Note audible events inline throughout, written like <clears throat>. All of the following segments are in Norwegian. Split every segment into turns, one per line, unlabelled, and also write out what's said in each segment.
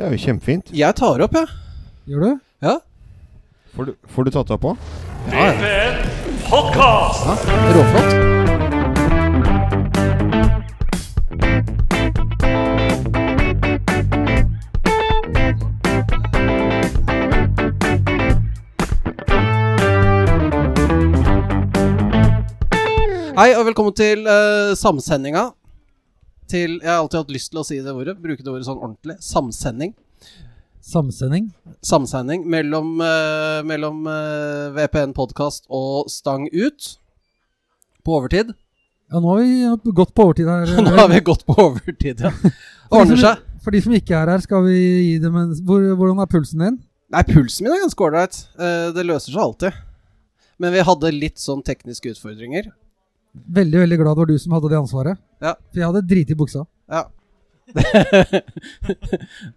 Det er jo kjempefint.
Jeg tar opp, jeg.
Gjør du?
Ja.
Får du, får du tatt det opp
Ja,
ja. Podcast.
ja. Råflott. Hei, og velkommen til uh, samsendinga. Til Jeg har alltid hatt lyst til å si det ordet. Bruke det ordet sånn ordentlig. Samsending.
Samsending.
Samsending mellom, uh, mellom uh, VPN podkast og Stang ut. På overtid.
Ja, nå har vi gått på overtid her. <laughs>
Nå har vi gått på overtid, ja. <laughs> Ordner seg.
For de som ikke er her, skal vi gi dem en hvor, Hvordan er pulsen din?
Nei, pulsen min er ganske ålreit. Uh, det løser seg alltid. Men vi hadde litt sånn tekniske utfordringer.
Veldig veldig glad det var du som hadde det ansvaret.
Ja.
For jeg hadde driti i buksa.
Ja. <laughs>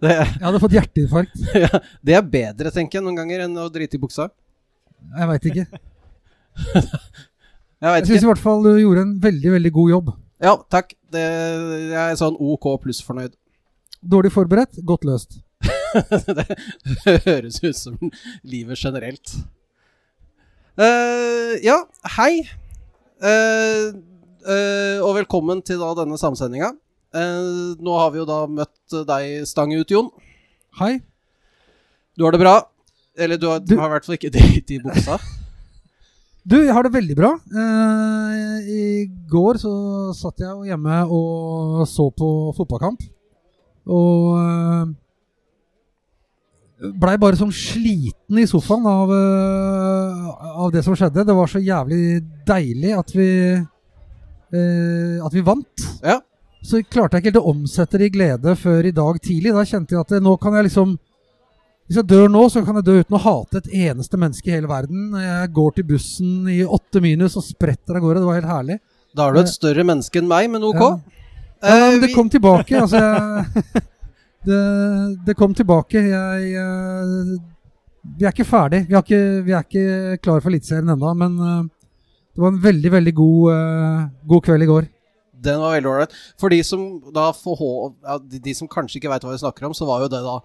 det,
Jeg hadde fått hjerteinfarkt. <laughs>
ja, det er bedre, tenker jeg, noen ganger enn å drite i buksa.
Jeg veit ikke. <laughs>
Jeg
Jeg syns
ikke.
i hvert fall du gjorde en veldig veldig god jobb.
Ja, takk. Det, jeg er sånn OK pluss fornøyd.
Dårlig forberedt, godt løst.
det høres ut som livet generelt. Eh, ja, hei. Eh, eh, og velkommen til da denne samsendinga. Uh, nå har vi jo da møtt deg stang ut, Jon.
Hei.
Du har det bra. Eller du har,
Du-
har i hvert fall ikke dritt i buksa. <laughs>
Du, jeg har det veldig bra. Eh, I går så satt jeg hjemme og så på fotballkamp. Og eh, blei bare sånn sliten i sofaen av, eh, av det som skjedde. Det var så jævlig deilig at vi eh, At vi vant.
Ja.
Så klarte jeg ikke helt å omsette det i glede før i dag tidlig. Da kjente jeg at nå kan jeg liksom Hvis jeg dør nå, så kan jeg dø uten å hate et eneste menneske i hele verden. Jeg går til bussen i åtte minus og spretter av gårde. Det var helt herlig.
Da er du et større menneske enn meg, men OK.
Ja. Ja,
Eh,
men det kom tilbake. Altså, jeg, <laughs> det, det kom tilbake. Jeg, eh, vi er ikke ferdig. Vi, har ikke, vi er ikke klar for Eliteserien ennå, men eh, det var en veldig, veldig god, eh, god kveld i går.
Den var veldig ålreit. For de som da ja, de, de som kanskje ikke veit hva vi snakker om, så var jo det da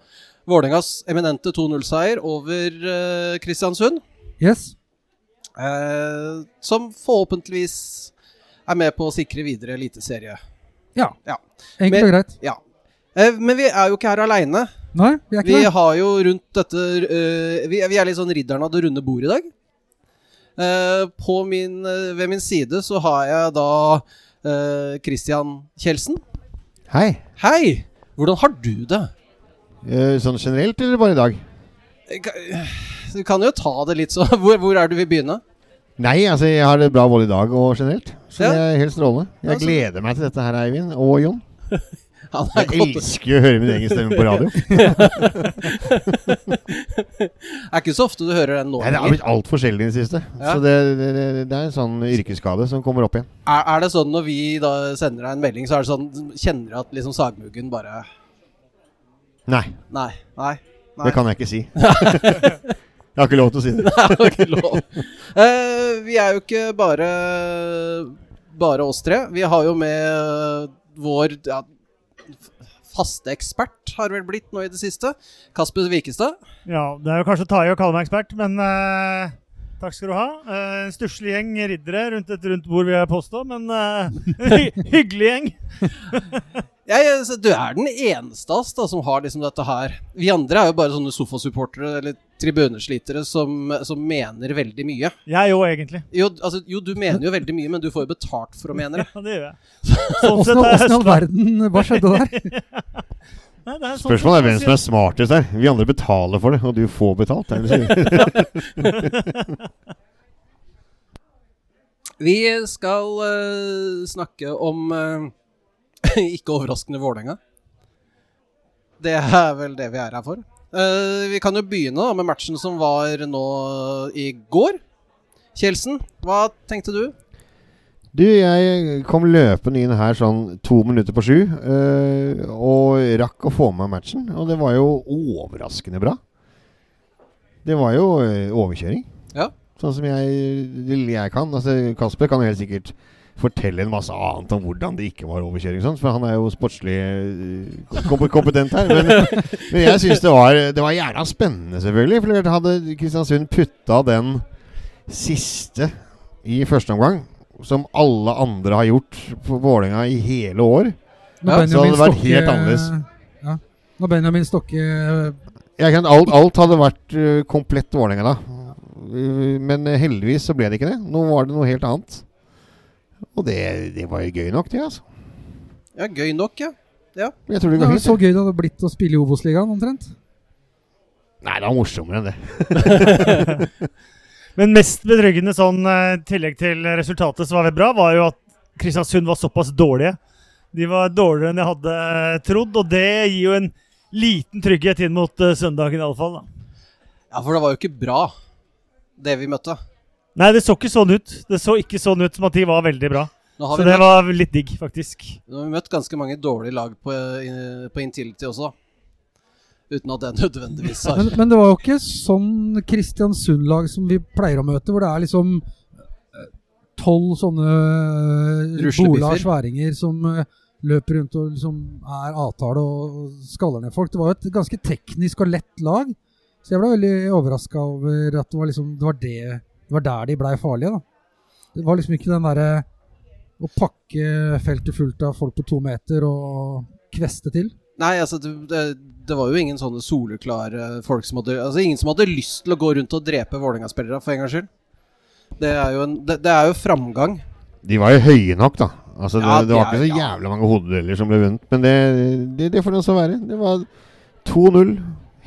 Vålerengas eminente 2-0-seier over uh, Kristiansund.
Yes.
Uh, som forhåpentligvis er med på å sikre videre eliteserie.
Ja.
Ja.
Enkelt og greit.
ja. Eh, men vi er jo ikke her aleine.
Nei, vi er ikke
Vi
det.
har jo rundt dette uh, vi, vi er litt sånn ridderen av det runde bordet i dag. Uh, på min, uh, ved min side så har jeg da eh, Christian Kjeldsen.
Hei.
Hei! Hvordan har du det?
Eh, sånn generelt, eller bare i dag?
Du kan jo ta det litt så <laughs> Hvor, hvor er du vil begynne?
Nei, altså jeg har det bra både i dag og generelt. Så
Ja.
det er helt strålende. Jeg
Ja,
gleder meg til dette her, Eivind og Jon. <laughs> Jeg elsker å høre min egen stemme på radio.
det <laughs> Er ikke så ofte du hører den nå.
Nei, Det har blitt altfor sjelden i det siste.
Ja.
Så det, det, det, det er en sånn yrkesskade som kommer opp igjen.
Er, er det sånn når vi da sender deg en melding, så er det sånn Kjenner du at liksom Sagmuggen bare
Nei,
Nei. Nei. nei.
det kan jeg ikke si. <laughs> jeg har ikke lov til å si det. <laughs>
Nei, jeg har ikke lov. Uh, vi er jo ikke bare bare oss tre. Vi har jo med vår ja, faste ekspert, har vel blitt nå i det siste. Kasper Wikestad.
Ja, det er jo kanskje å ta i å kalle meg ekspert, men eh, takk skal du ha. Eh, En stusslig gjeng riddere rundt et rundt bord, vil jeg påstå, men uh, <laughs> hy hyggelig gjeng. <laughs>
ja, så du er den eneste av oss da, som har liksom dette her. Vi andre er jo bare sånne sofasupportere eller tribuneslitere som, som mener veldig mye.
Jeg òg, egentlig.
Jo, altså, jo, du mener jo veldig mye, men du får jo betalt for å mene det. <laughs>
Ja, det gjør jeg. Sånn sett er
åssen i all verden Hva skjedde der?
Nei, er sånn
Spørsmålet er hvem som er smartest her. Vi andre betaler for det, og du får betalt. <laughs>
Vi skal uh, snakke om uh, <laughs> ikke overraskende Vålerenga. Det er vel det vi er her for. Uh, vi kan jo begynne da, med matchen som var nå i går. Kjelsen, hva tenkte du?
Du, jeg kom løpende inn her sånn to minutter på sju, Øh, og rakk å få med matchen. Og det var jo overraskende bra. Det var jo eh, overkjøring.
Ja.
Sånn som jeg, jeg kan. Altså, Kasper kan jo helt sikkert fortelle en masse annet om hvordan det ikke var overkjøring. Sånn, for han er jo sportslig eh, kom kompetent her. Men, men jeg syns det, var- det var jævla spennende, selvfølgelig. For hadde Kristiansund putta den siste i første omgang, som alle andre har gjort på Vålerenga i hele år
Ja,
så hadde det vært helt annerledes.
Ja. Når Benjamin Stokke
jeg kan, alt, alt hadde vært eh, komplett Vålerenga da. Men eh, heldigvis så ble det ikke det. Nå var det noe helt annet. Og det, det var jo gøy nok, det. altså
Ja, gøy nok, ja.
Jeg tror det
Det
går
er så gøy det hadde blitt å spille i Obos-ligaen, omtrent.
Nei, det var morsommere enn det. <laughs>
Men mest betryggende sånn eh, tillegg til resultatet som var bra, var jo at Kristiansund var såpass dårlige. De var dårligere enn jeg hadde eh, trodd, og det gir jo en liten trygghet inn mot eh, søndagen iallfall.
Ja, for det var jo ikke bra, det vi møtte.
Nei, det så ikke sånn ut. Det så ikke sånn ut som at de var veldig bra. Så det
møtt,
var litt digg, faktisk.
nå har vi møtt ganske mange dårlige lag på, på Intility også, da. Uten at det nødvendigvis har
Men, men det var jo ikke sånn Kristiansund-lag som vi pleier å møte, hvor det er liksom eh, tolv sånne eh, bola sværinger som eh, løper rundt og liksom er avtale og skaller ned folk. Det var jo et ganske teknisk og lett lag. Så jeg ble veldig overraska over at det var, liksom, det, var det, det var der de blei farlige. da. Det var liksom ikke den derre å pakke feltet fullt av folk på to meter og kveste til.
Nei, altså, det, det, det var jo ingen sånne soleklare folk som hadde Altså, ingen som hadde lyst til å gå rundt og drepe Vålerenga-spillere, for en gangs skyld. Det er jo, en, det, det er jo framgang.
De var jo høye nok, da. Altså, det,
Ja,
det var
de
ikke
så
så
ja.
jævla mange hodedeler som ble vunnet. Men det, det, det får det også være. Det var 2-0.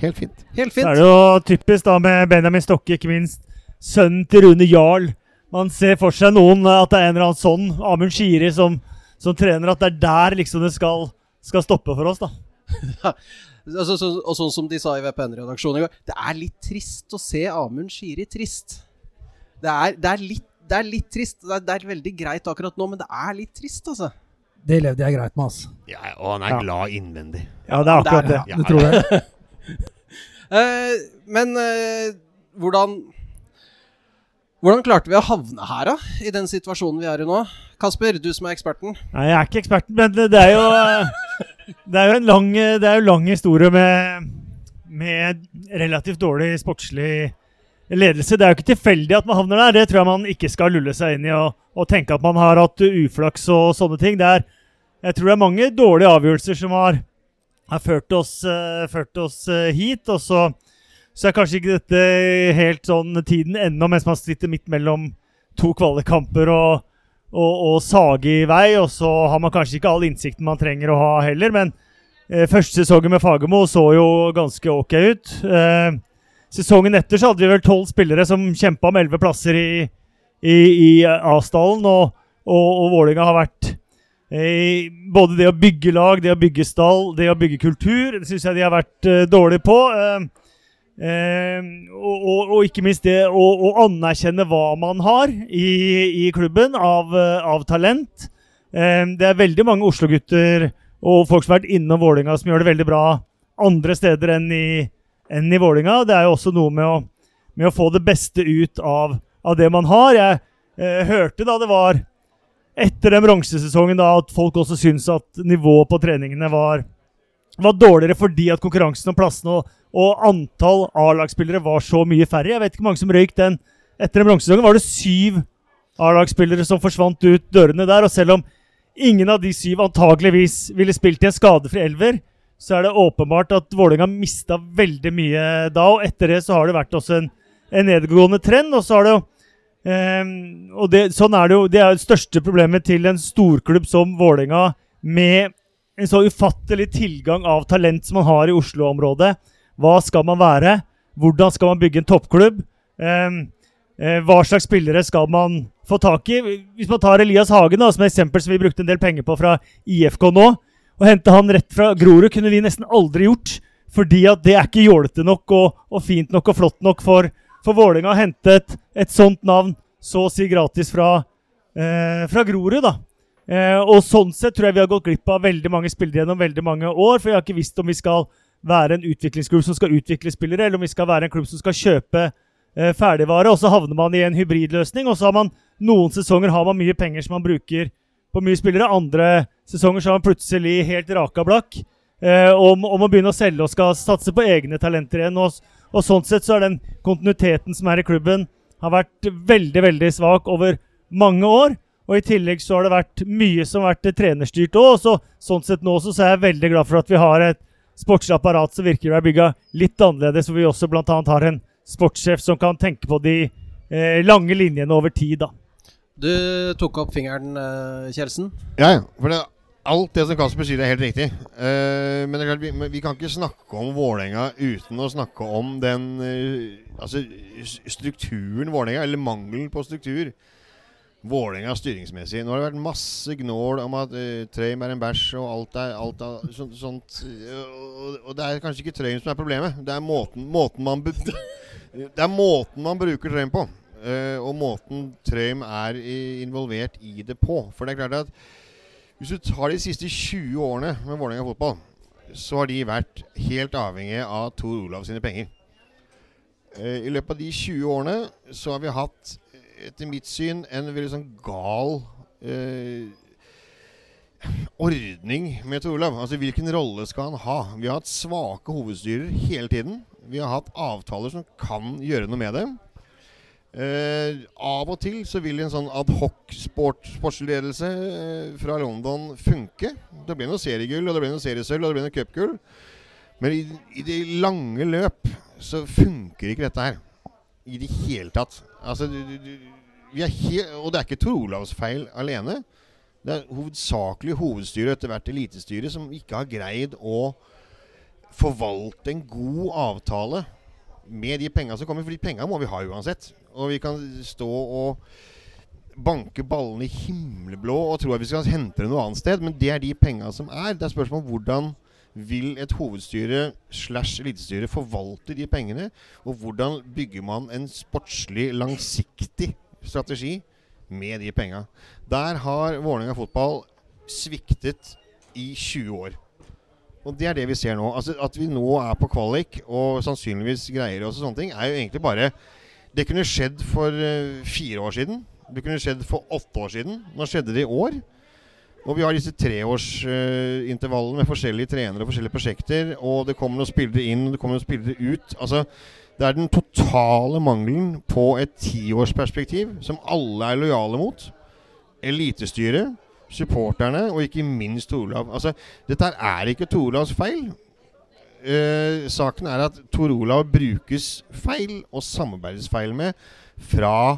Helt fint.
Helt
Så er
fint.
det jo typisk da med Benjamin Stokke, ikke minst. Sønnen til Rune Jarl. Man ser for seg noen at det er en eller annen sånn Amund Shiri som, som trener, at det er der liksom det skal, skal stoppe for oss, da. <laughs>
Altså, så, og sånn som de sa i VPN-redaksjonen i går, det er litt trist å se Amund Shiri trist. Det er, det er, litt, det er litt trist. Det er, det er veldig greit akkurat nå, men det er litt trist, altså.
Det levde jeg greit med, altså.
Ja, og han er
Ja.
glad innvendig.
Ja, det er akkurat det.
Ja,
Ja,
det tror jeg. <laughs>
uh, men uh, hvordan Hvordan klarte vi å havne her, da? I den situasjonen vi er i nå? Kasper, du som er eksperten.
Nei, jeg er ikke eksperten, men det er jo eh, Det er jo en lang, jo lang historie med, med relativt dårlig sportslig ledelse. Det er jo ikke tilfeldig at man havner der. Det tror jeg man ikke skal lulle seg inn i og, og tenke at man har hatt uflaks og sånne ting. Er, jeg tror det er mange dårlige avgjørelser som har, har ført oss, eh, ført oss eh, hit. Og så, så er kanskje ikke dette helt sånn tiden ennå, mens man sitter midt mellom to kvalikkamper og, og, og sage i vei. Og så har man kanskje ikke all innsikten man trenger å ha heller, men eh, første sesongen med Fagermo så jo ganske ok ut. Eh, sesongen etter så hadde vi vel tolv spillere som kjempa om elleve plasser i, i, i Asdalen, og, og, og Vålerenga har vært eh, både det å bygge lag, det å bygge stall, det å bygge kultur, det syns jeg de har vært eh, dårlige på. Eh, eh, og, og, og ikke minst det å, å anerkjenne hva man har i, i klubben av, eh, av talent. Eh, det er veldig mange Oslo-gutter og folk som har vært innom Vålinga som gjør det veldig bra andre steder enn i, enn i Vålinga. Det er jo også noe med å, med å få det beste ut av, av det man har. Jeg eh, hørte da det var etter den bronsesesongen at folk også syntes at nivået på treningene var, var dårligere fordi at konkurransen om plassene og, og antall A-lagsspillere var så mye færre. Jeg vet ikke hvor mange som røyk den. Etter den bronsesesongen var det syv A-lagsspillere som forsvant ut dørene der. Og selv om ingen av de syv antageligvis ville spilt i en skadefri elver, så er det åpenbart at Vålerenga mista veldig mye da. Og etter det så har det vært også en, en nedgående trend. Og så har det jo Um, og det, sånn er det jo. Det er det største problemet til en storklubb som Vålerenga, med en så ufattelig tilgang av talent som man har i Oslo-området. Hva skal man være? Hvordan skal man bygge en toppklubb? Ehm, eh, hva slags spillere skal man få tak i? Hvis man tar Elias Hagen da, som et eksempel som vi brukte en del penger på fra IFK nå, og hente han rett fra Grorud, kunne vi nesten aldri gjort. Fordi at det er ikke jålete nok og, og fint nok og flott nok for, for Vålerenga å hente et, et sånt navn så å si gratis fra, eh, fra Grorud. da. Eh, og sånn sett tror jeg vi har gått glipp av veldig mange spillere gjennom veldig mange år. For jeg har ikke visst om vi skal være en utviklingsklubb som skal utvikle spillere, eller om vi skal være en klubb som skal kjøpe eh, ferdigvare. Og så havner man i en hybridløsning, og så har man noen sesonger har man mye penger som man bruker på mye spillere. Andre sesonger så har man plutselig helt raka blakk eh, om, om, å begynne å selge og skal satse på egne talenter igjen. Og, og sånn sett så er den kontinuiteten som er i klubben, har vært veldig, veldig svak over mange år. Og i tillegg så har det vært mye som har vært trenerstyrt òg. Så, sånn sett nå så, er jeg veldig glad for at vi har et sportslig apparat som virker å være bygga litt annerledes, hvor vi også bl.a. har en sportssjef som kan tenke på de eh, lange linjene over tid. da.
Du tok opp fingeren, uh, Kjelsen.
Ja, ja. For det, alt det som Kasper sier, er helt riktig. Uh, men det er klart, vi, vi, kan ikke snakke om Vålerenga uten å snakke om den uh, altså, strukturen Vålerenga, eller mangelen på struktur. Vålerenga styringsmessig. Nå har det vært masse gnål om at uh, Trøim er en bæsj og alt er, alt er sånt, sånt og, og, det er kanskje ikke Trøim som er problemet. Det er måten, måten man <laughs> Det er måten man bruker Trøim på. Uh, og måten Trøim er i, involvert i det på. For det er klart at hvis du tar de siste 20 årene med Vålerenga fotball, så har de vært helt avhengige av Tor Olav sine penger. I løpet av de 20 årene så har vi hatt, etter mitt syn, en veldig sånn gal uh, ordning med Tor Olav. Altså hvilken rolle skal han ha? Vi har hatt svake hovedstyrer hele tiden. Vi har hatt avtaler som kan gjøre noe med det. Eh, av og til så vil en sånn adhoc sport, sportsledelse eh, fra London funke. Det blir noe seriegull, og det blir noe seriesølv, og det blir noe cupgull. Men i, i, det lange løp så funker ikke dette her. I det hele tatt. Altså, du, du, vi er helt, og det er ikke Tor Olavs feil alene. Det er hovedsakelig hovedstyret etter hvert elitestyret, som ikke har greid å forvalte en god avtale med de penga som kommer. For de penga må vi ha uansett. Og vi kan stå og banke ballene himmelblå og tro at vi skal hente det noe annet sted, men det er de penga som er. Det er spørsmål om hvordan vil et hovedstyre slash elitestyre forvalte de pengene? Og hvordan bygger man en sportslig, langsiktig strategi med de penga? Der har Vålerenga fotball sviktet i 20 år. Og det er det vi ser nå. Altså At vi nå er på kvalik og sannsynligvis greier oss og sånne ting, er jo egentlig bare Det kunne skjedd for uh, fire år siden. Det kunne skjedd for åtte år siden. Nå skjedde det i år. Og vi har disse treårsintervallene med forskjellige trenere og forskjellige prosjekter. Og det kommer noen spillere inn, og det kommer noen spillere ut. Altså Det er den totale mangelen på et tiårsperspektiv som alle er lojale mot. Elitestyret supporterne og ikke minst Tor Olav. Altså, dette er ikke Tor Olavs feil. Uh, saken er at Tor Olav brukes feil og samarbeides feil med fra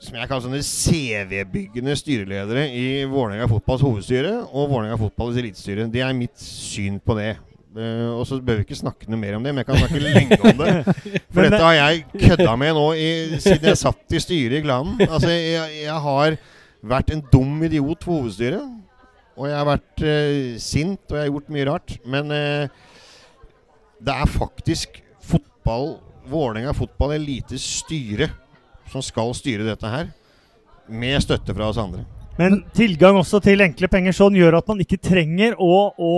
som jeg kaller sånne CV-byggende styreledere i Vålerenga fotballs hovedstyre og Vålerenga fotballs elitestyre. Det er mitt syn på det. Uh, og så bør vi ikke snakke noe mer om det, men jeg kan snakke <laughs> lenge om det. For dette har jeg <laughs> kødda med nå i, siden jeg satt i styret i Glanen. Altså, jeg, jeg har vært en dum idiot for hovedstyret. Og jeg har vært uh, sint, og jeg har gjort mye rart. Men uh, det er faktisk fotball, Vålerenga fotball elites styre, som skal styre dette her. Med støtte fra oss andre.
Men tilgang også til enkle penger sånn gjør at man ikke trenger å, å,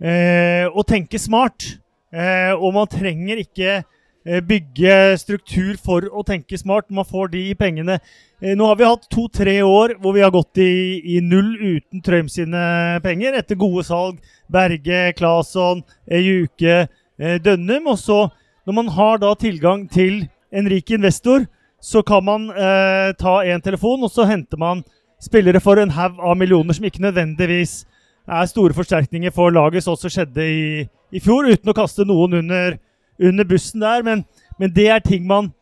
eh, å tenke smart. Eh, og man trenger ikke Eh, bygge struktur for å tenke smart. Man får de pengene. Eh, nå har vi hatt to-tre år hvor vi har gått i, i null uten Trøim sine penger, etter gode salg. Berge, Claesson, Juke, eh, Dønnum. Og så, når man har da tilgang til en rik investor, så kan man eh, ta en telefon, og så henter man spillere for en haug av millioner som ikke nødvendigvis er store forsterkninger for laget, sånn som skjedde i, i fjor, uten å kaste noen under under bussen der. Men, men, det er ting man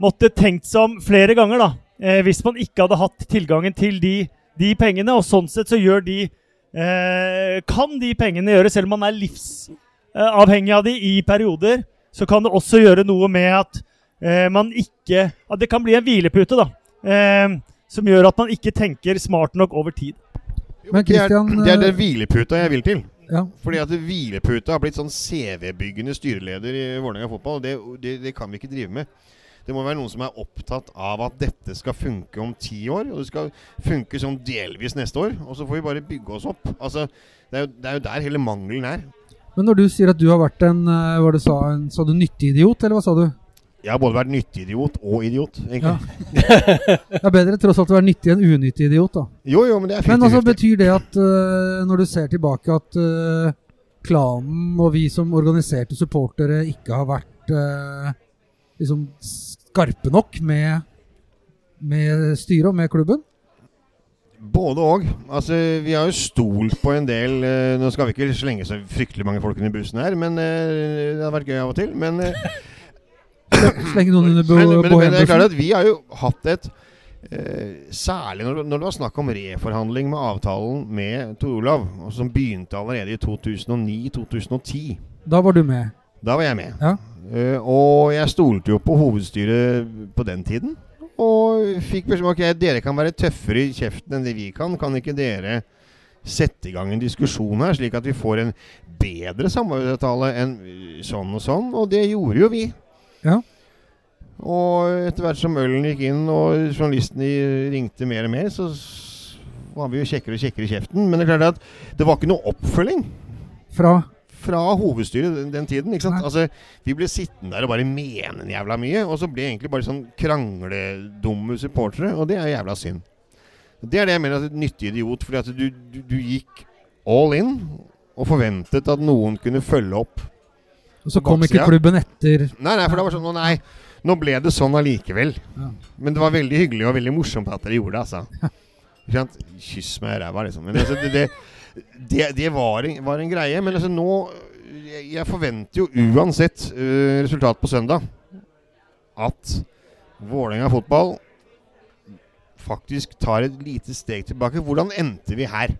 måtte tenkt seg om flere ganger, da. Eh, hvis man ikke hadde hatt tilgangen til de, de pengene. Og sånn sett så gjør de eh, Kan de pengene gjøre, selv om man er livsavhengig av de i perioder, så kan det også gjøre noe med at eh, man ikke At det kan bli en hvilepute, da. Eh, som gjør at man ikke tenker smart nok over tid.
Men det, er, det er den eh, hvileputa jeg vil til.
Ja.
Fordi at Hvilepute har blitt sånn CV-byggende styreleder i Vålerenga fotball. Det, det, det, kan vi ikke drive med. Det må være noen som er opptatt av at dette skal funke om ti år. Og det skal funke sånn delvis neste år. Og så får vi bare bygge oss opp. Altså, det er jo, det er jo der hele mangelen er.
Men når du sier at du har vært en, eh, hva du sa, en sa du nyttig idiot, eller hva sa du?
Jeg har både vært nyttig-idiot og idiot, egentlig.
Ja. <laughs> Det er bedre tross alt å være nyttig enn unyttig idiot, da.
Jo, jo, men det er
Men altså, betyr det at uh, når du ser tilbake at uh, klanen og vi som organiserte supportere ikke har vært uh, liksom skarpe nok med, med styret og med klubben?
Både og. Altså, vi har jo stolt på en del Nå skal vi ikke slenge så fryktelig mange folk under bussen her, men det hadde vært gøy av og til. Men,
Slenge noen under bo
men, men, men det er klart at vi har jo hatt et eh, Særlig når, når det var snakk om reforhandling med avtalen med Tor Olav, som begynte allerede i 2009-2010.
Da var du med.
Da var jeg med.
Ja.
Eh, og jeg stolte jo på hovedstyret på den tiden. Og fikk beskjed om ok, dere kan være tøffere i kjeften enn det vi kan. Kan ikke dere sette i gang en diskusjon her, slik at vi får en bedre samarbeidsavtale enn sånn og sånn? Og det gjorde jo vi.
Ja.
Og etter hvert som ølen gikk inn og journalistene ringte mer og mer, så var vi jo kjekkere og kjekkere i kjeften. Men det er klart at det var ikke noe oppfølging
Fra
fra hovedstyret den, den tiden. ikke sant?
Nei.
Altså, Vi ble sittende der og bare mene en jævla mye, og så ble egentlig bare sånn krangledumme supportere, og det er jævla synd. Det er det jeg mener at et nyttig idiot, fordi at du, du, du gikk all in og forventet at noen kunne følge opp.
Og så kom ikke klubben etter.
Nei, nei, for det var sånn nei, nå ble det sånn allikevel.
Ja.
Men det var veldig hyggelig og veldig morsomt at dere gjorde det, altså. Kyss meg i ræva, liksom. Men altså, det, det, det, det var, en, var en greie. Men altså nå Jeg, jeg forventer jo uansett uh, resultat på søndag at Vålerenga fotball faktisk tar et lite steg tilbake. Hvordan endte vi her?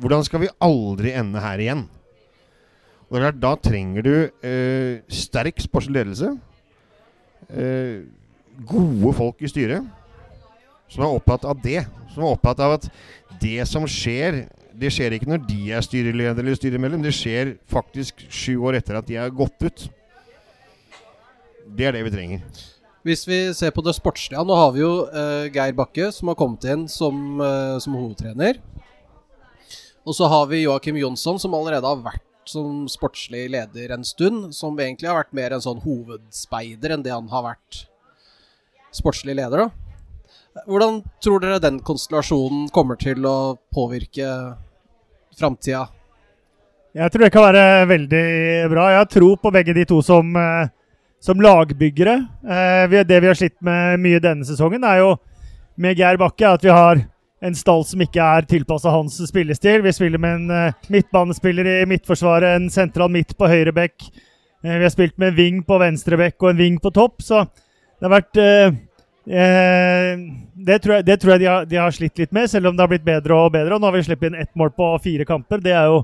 Hvordan skal vi aldri ende her igjen? Klart, Da trenger du eh, sterk sportslig ledelse. Eh, gode folk i styret som er opptatt av det. Som er opptatt av at det som skjer, det skjer ikke når de er styreleder eller styremedlem. Det skjer faktisk sju år etter at de er gått ut. Det er det vi trenger.
Hvis vi ser på det sportslige Nå har vi jo uh, Geir Bakke, som har kommet inn som, uh, som hovedtrener. Og så har vi Joakim Jonsson, som allerede har vært som sportslig leder en stund. Som egentlig har vært mer en sånn hovedspeider enn det han har vært sportslig leder, da. Hvordan tror dere den konstellasjonen kommer til å påvirke framtida?
Jeg tror det kan være veldig bra. Jeg har tro på begge de to som, eh, som lagbyggere. Eh, det vi har slitt med mye denne sesongen, er jo med Geir Bakke at vi har en stall som ikke er tilpassa hans spillestil. Vi spiller med en eh, midtbanespiller i midtforsvaret, en sentral midt på høyre bekk. Eh, vi har spilt med en ving på venstre bekk og en ving på topp, så det har vært eh, det, tror jeg, det tror jeg de har, de har slitt litt med, selv om det har blitt bedre og bedre. Og nå har vi sluppet inn ett mål på fire kamper. Det er jo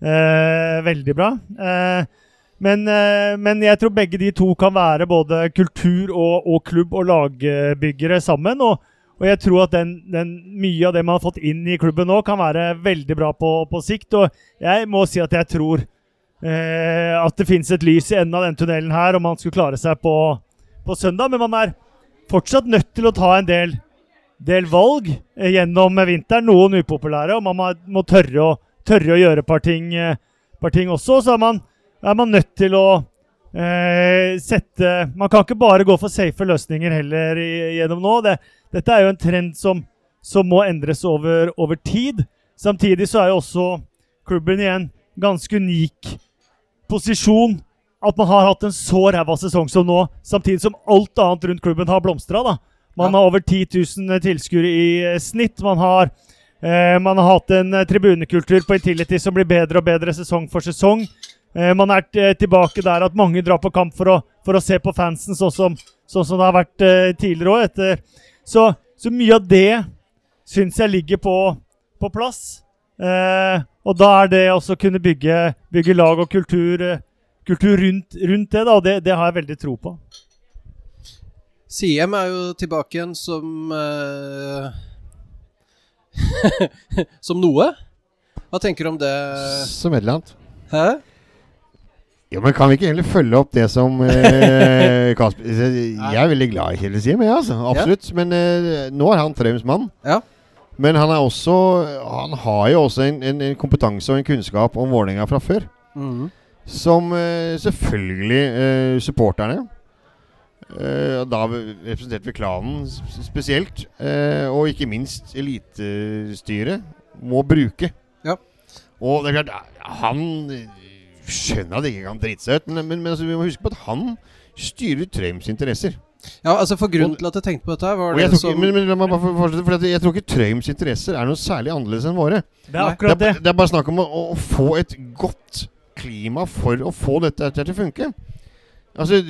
eh, veldig bra. Eh, men, men jeg tror begge de to kan være både kultur og, og klubb- og lagbyggere sammen. Og, og jeg tror at den, den, mye av det man har fått inn i klubben nå, kan være veldig bra på, på sikt. Og jeg må si at jeg tror eh, at det finnes et lys i enden av den tunnelen her, om man skulle klare seg på, på søndag. Men man er fortsatt nødt til å ta en del, del valg eh, gjennom vinteren. Noen upopulære, og man må, tørre, å, tørre å gjøre et par eh, par ting også. Så er man, er man nødt til å eh, sette Man kan ikke bare gå for safe løsninger heller gjennom nå. Det, dette er jo en trend som, som må endres over, over tid. Samtidig så er jo også klubben i en ganske unik posisjon at man har hatt en så ræva sesong som nå, samtidig som alt annet rundt klubben har blomstra. Man har over 10 000 tilskuere i eh, snitt. Man har, eh, man har hatt en eh, tribunekultur på Intility som blir bedre og bedre sesong for sesong. Eh, man er eh, tilbake der at mange drar på kamp for å, for å se på fansen, sånn som, sånn som det har vært eh, tidligere òg. Så, så mye av det syns jeg ligger på, på plass. Eh, og da er det også å kunne bygge, bygge lag og kultur, kultur rundt, rundt det, da, og det, det har jeg veldig tro på.
Siem er jo tilbake igjen som uh... <laughs> Som noe. Hva tenker du om det?
Som et eller annet.
Hæ?
Jo, men Kan vi ikke egentlig følge opp det som eh, <laughs> Kasper Jeg er veldig glad i Kjell Siem, jeg, altså. Absolutt. Men eh, nå er han Traums mann.
Ja.
Men han er også Han har jo også en, en, en kompetanse og en kunnskap om Vålerenga fra før.
Mhm.
Som eh, selvfølgelig eh, supporterne eh, da representerte vi klanen spesielt, eh, og ikke minst elitestyret, må bruke.
Ja.
Og det er klart, han skjønner at det ikke kan drite seg ut, men, men, men altså, vi må huske på at han styrer Trøims interesser.
Ja, altså For grunnen til at jeg tenkte på dette, var det
tror, ikke,
som
men, men la meg bare fortsette, for jeg tror ikke Trøims interesser er noe særlig annerledes enn våre.
Det er
akkurat
Det er,
det.
det er bare snakk om å, å få et godt klima for å få dette til å funke. Altså,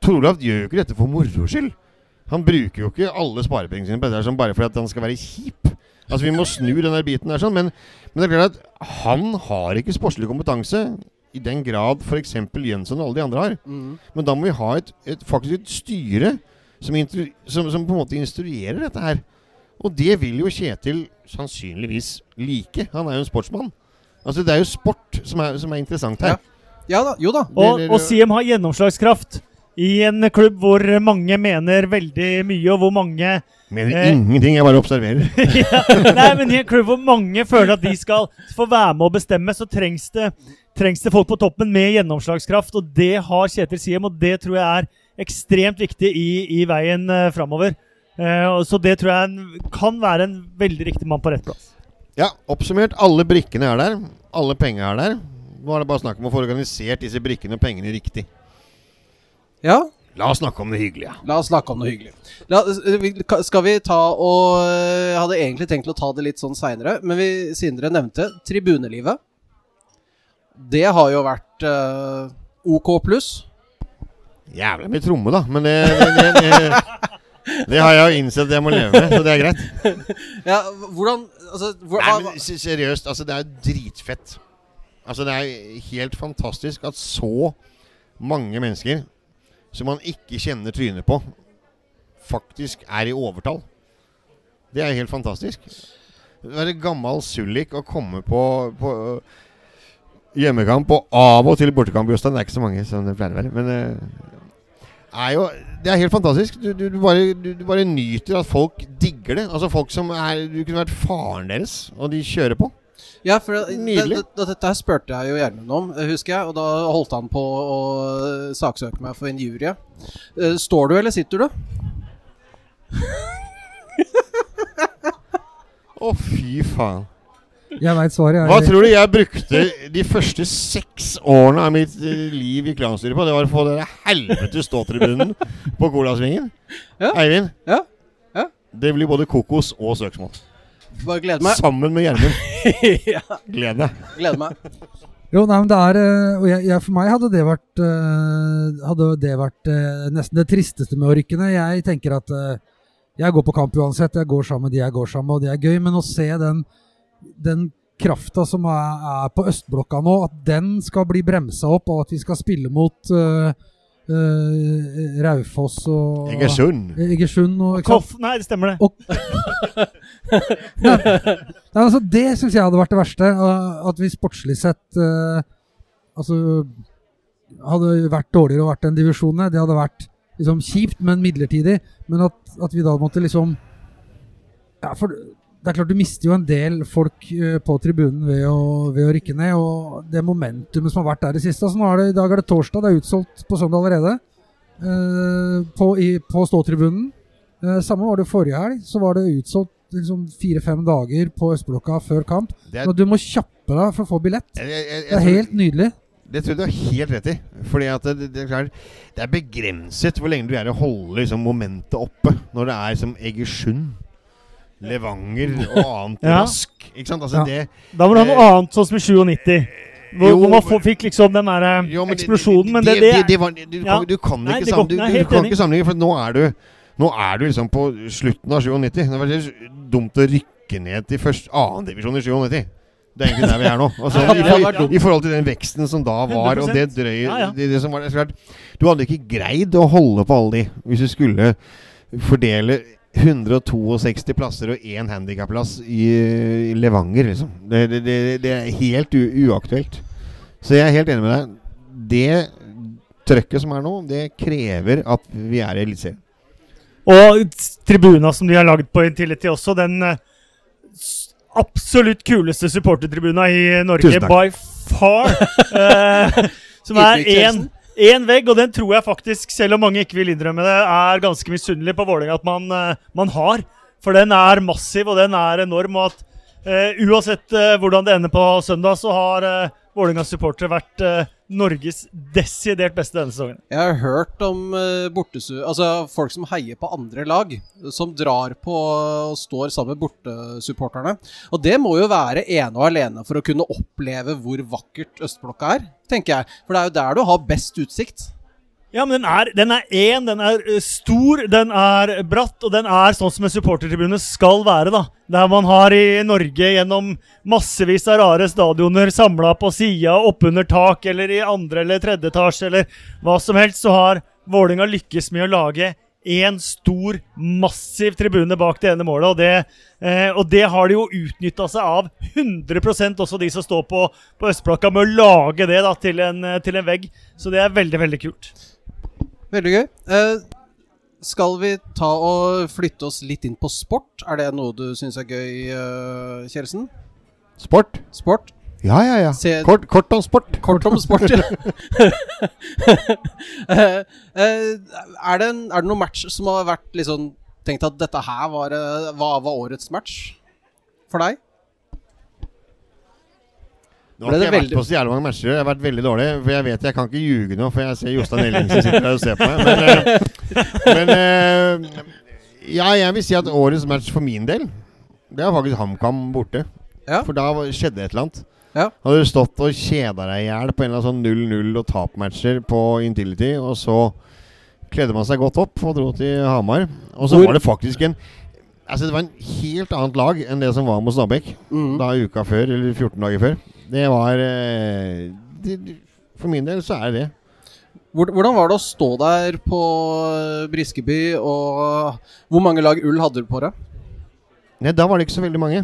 Tor Olav gjør jo ikke dette for moro skyld. Han bruker jo ikke alle sparepengene sine på dette bare fordi at han skal være kjip. Altså, Vi må snu den der biten der sånn, men, men det er klart at han har ikke sportslig kompetanse i den grad f.eks. Jønsson og alle de andre har.
mm,
Men da må vi ha et, et, faktisk et styre som, som, som på en måte instruerer dette her. Og det vil jo Kjetil sannsynligvis like. Han er jo en sportsmann. Altså Det er jo sport som er, som er interessant her.
Ja da, jo da.
Og,
det-
og Siem har gjennomslagskraft i en klubb hvor mange mener veldig mye, og hvor mange
Mener
Eh.
ingenting, jeg bare observerer. <laughs>
ja, Nei, men i en klubb hvor mange føler at de skal få være med å bestemme, så trengs det, trengs det folk på toppen med gjennomslagskraft. Og det har Kjetil Siem, og det tror jeg er ekstremt viktig i, i veien eh, framover. Eh, så det tror jeg kan være en veldig riktig mann på rett plass.
Ja, oppsummert. Alle brikkene er der. Alle penger er der. Nå er det bare snakk om å få organisert disse brikkene og pengene riktig.
Ja,
La oss snakke om det hyggelige.
La oss snakke om noe hyggelig. La, eh, skal vi ta og eh, Jeg hadde egentlig tenkt å ta det litt sånn seinere, men vi, siden dere nevnte tribunelivet Det har jo vært uh, OK pluss.
Jævla mye tromme, da. Men det, det, det, det, det har jeg jo innsett at jeg må leve med, så det er greit.
Ja, hvordan altså, hvor,
Nei, men seriøst, altså det er dritfett. Altså det er helt fantastisk at så mange mennesker som man ikke kjenner trynet på, faktisk er i overtall. Det er helt fantastisk. Det en gammel sullik å komme på, på uh, hjemmekamp og av og til bortekamp i Jostein. Det er ikke så mange som det pleier å være. Men uh, er jo, det er helt fantastisk. Du, du, du, bare, du bare nyter at folk digger det. Altså folk som er Du kunne vært faren deres, og de kjører på.
Ja, for det, det,
Nydelig.
det, dette her spurte jeg jo Gjermund om, eh, husker jeg. Og da holdt han på å eh, saksøke meg for injurie. Eh, står du, eller sitter du? <laughs>
Å, fy faen.
Jeg veit svaret.
Hva tror du jeg brukte de første seks årene av mitt liv i klanstyret på? Det var å få den helvete ståtribunen på Colasvingen.
Ja.
Eivind,
Ja. Ja.
det blir både kokos og søksmål.
Bare gleder meg.
Sammen med Gjermund. <laughs>
ja,
Gled deg.
gleder meg.
jo, nei, men det er eh, Og jeg, jeg, for meg hadde det vært eh, Hadde det vært eh, nesten det tristeste med å rykke ned. Jeg tenker at jeg går på kamp uansett. Jeg går sammen med de jeg går sammen med, og det er gøy. Men å se den, den krafta som er, er på østblokka nå, at den skal bli bremsa opp og at vi skal spille mot eh, eh, Raufoss og
Egersund.
Egersund og?
Koff, nei, det stemmer det.
Og- <laughs> Nei, altså, det syns jeg hadde vært det verste. uh, At vi sportslig sett uh, Altså hadde vært dårligere å vært den divisjonen. Det hadde vært liksom kjipt, men midlertidig. Men at, at vi da måtte liksom Ja, for det er klart du mister jo en del folk uh, på tribunen ved å, ved å rykke ned. Og det momentumet som har vært der i siste altså nå er det, I dag er det torsdag, det er utsolgt på søndag allerede. uh, på, i, på ståtribunen. Eh, samme var det forrige helg. Så var det utsolgt liksom fire-fem dager på Østblokka før kamp.
Er,
Og du må kjappe deg for å få billett.
jeg, jeg, jeg,
Det er helt nydelig.
Det tror jeg du har helt rett i. Fordi at det, det, er klart, det er begrenset hvor lenge du greier å holde liksom, momentet oppe når det er som Egersund, Levanger og annet
Ja.
rask. Ikke sant? Altså,
Ja.
det,
Da du ha noe annet, sånn som i 97. Hvor,
Jo,
man fikk liksom den der eh,
Jo, men
eksplosjonen. Men det,
det,
det,
det var, du,
Ja.
kan, du kan
Nei,
ikke,
det går-
du, du, kan ikke sammenligne, for nå er du Nå er du liksom på slutten av 97. Det var dumt å rykke ned til først annendivisjon i 97. Det er egentlig der vi er nå. <laughs> Altså,
Ja,
i, for. I forhold til den veksten som da var, og det
100%.
drøye
Ja, ja.
Det, det som var, det Du hadde ikke greid å holde på alle de hvis du skulle fordele 162 plasser og én handikapplass i, Levanger, liksom. Det, det, det, det er helt uaktuelt. Så jeg er helt enig med deg. Det trøkket som er nå, det krever at vi er i Eliteserien.
Og tribuna som de har laget på Intility også, den eh, absolutt kuleste supportertribuna i Norge by far. <laughs> eh, som er én én vegg, og den tror jeg faktisk, selv om mange ikke vil innrømme det, er ganske misunnelig på Vålerenga at man, eh, man har. For den er massiv, og den er enorm. og at uh, Uansett uh, hvordan det ender på søndag, så har uh, Vålerengas supportere vært uh, Norges desidert beste denne sesongen.
Jeg har hørt om uh, bortesu... Altså folk som heier på andre lag, som drar på og står sammen med bortesupporterne. Og det må jo være ene og alene for å kunne oppleve hvor vakkert østblokka er, tenker jeg. For det er jo der du har best utsikt.
Ja, men den er, den er én, den er eh, stor, den er bratt, og den er sånn som en supportertribune skal være. da. Der man har i Norge gjennom massevis av rare stadioner samla på sida, oppunder tak, eller i andre eller tredje etasje, eller hva som helst, så har Vålinga lykkes med å lage én stor, massiv tribune bak det ene målet. Og det, eh, og det har de jo utnytta seg av 100% også de som står på, på Østblokka, med å lage det da, til, en, til en vegg. Så det er veldig, veldig kult.
Veldig gøy. Uh, skal vi ta og flytte oss litt inn på sport? Er det noe du syns er gøy, uh, Kjelsen?
Sport?
Sport?
Ja, ja, ja.
Se-
Kort, kort om sport.
Kort om sport, ja. uh, <laughs> eh, er, det en, er det noen match som har vært liksom Tenkt at dette her var, eh, var, var årets match for deg?
Nå har ikke
jeg
jeg vært på så jævlig mange matcher. Jeg har vært veldig dårlig. For jeg vet jeg kan ikke ljuge nå, for jeg ser Jostein Ellingsen sitter der og ser på meg. Men, eh, men eh, ja, jeg vil si at årets match for min del, det er faktisk HamKam borte.
Ja.
For da skjedde et eller annet.
Ja.
Hadde du stått og kjeda deg i hjel på en eller annen sånn 0-0 og tapmatcher på Intility, og så kledde man seg godt opp og dro til Hamar. Og så
Hvor-
var det faktisk en Altså Det var en helt annet lag enn det som var mot Stabæk
Mm.
da uka før, eller 14 dager før. Det var eh, det, For min del så er det det.
Hvordan var det å stå der på eh, Briskeby, og hvor mange lag ull hadde du på deg?
Nei, da var det ikke så veldig mange.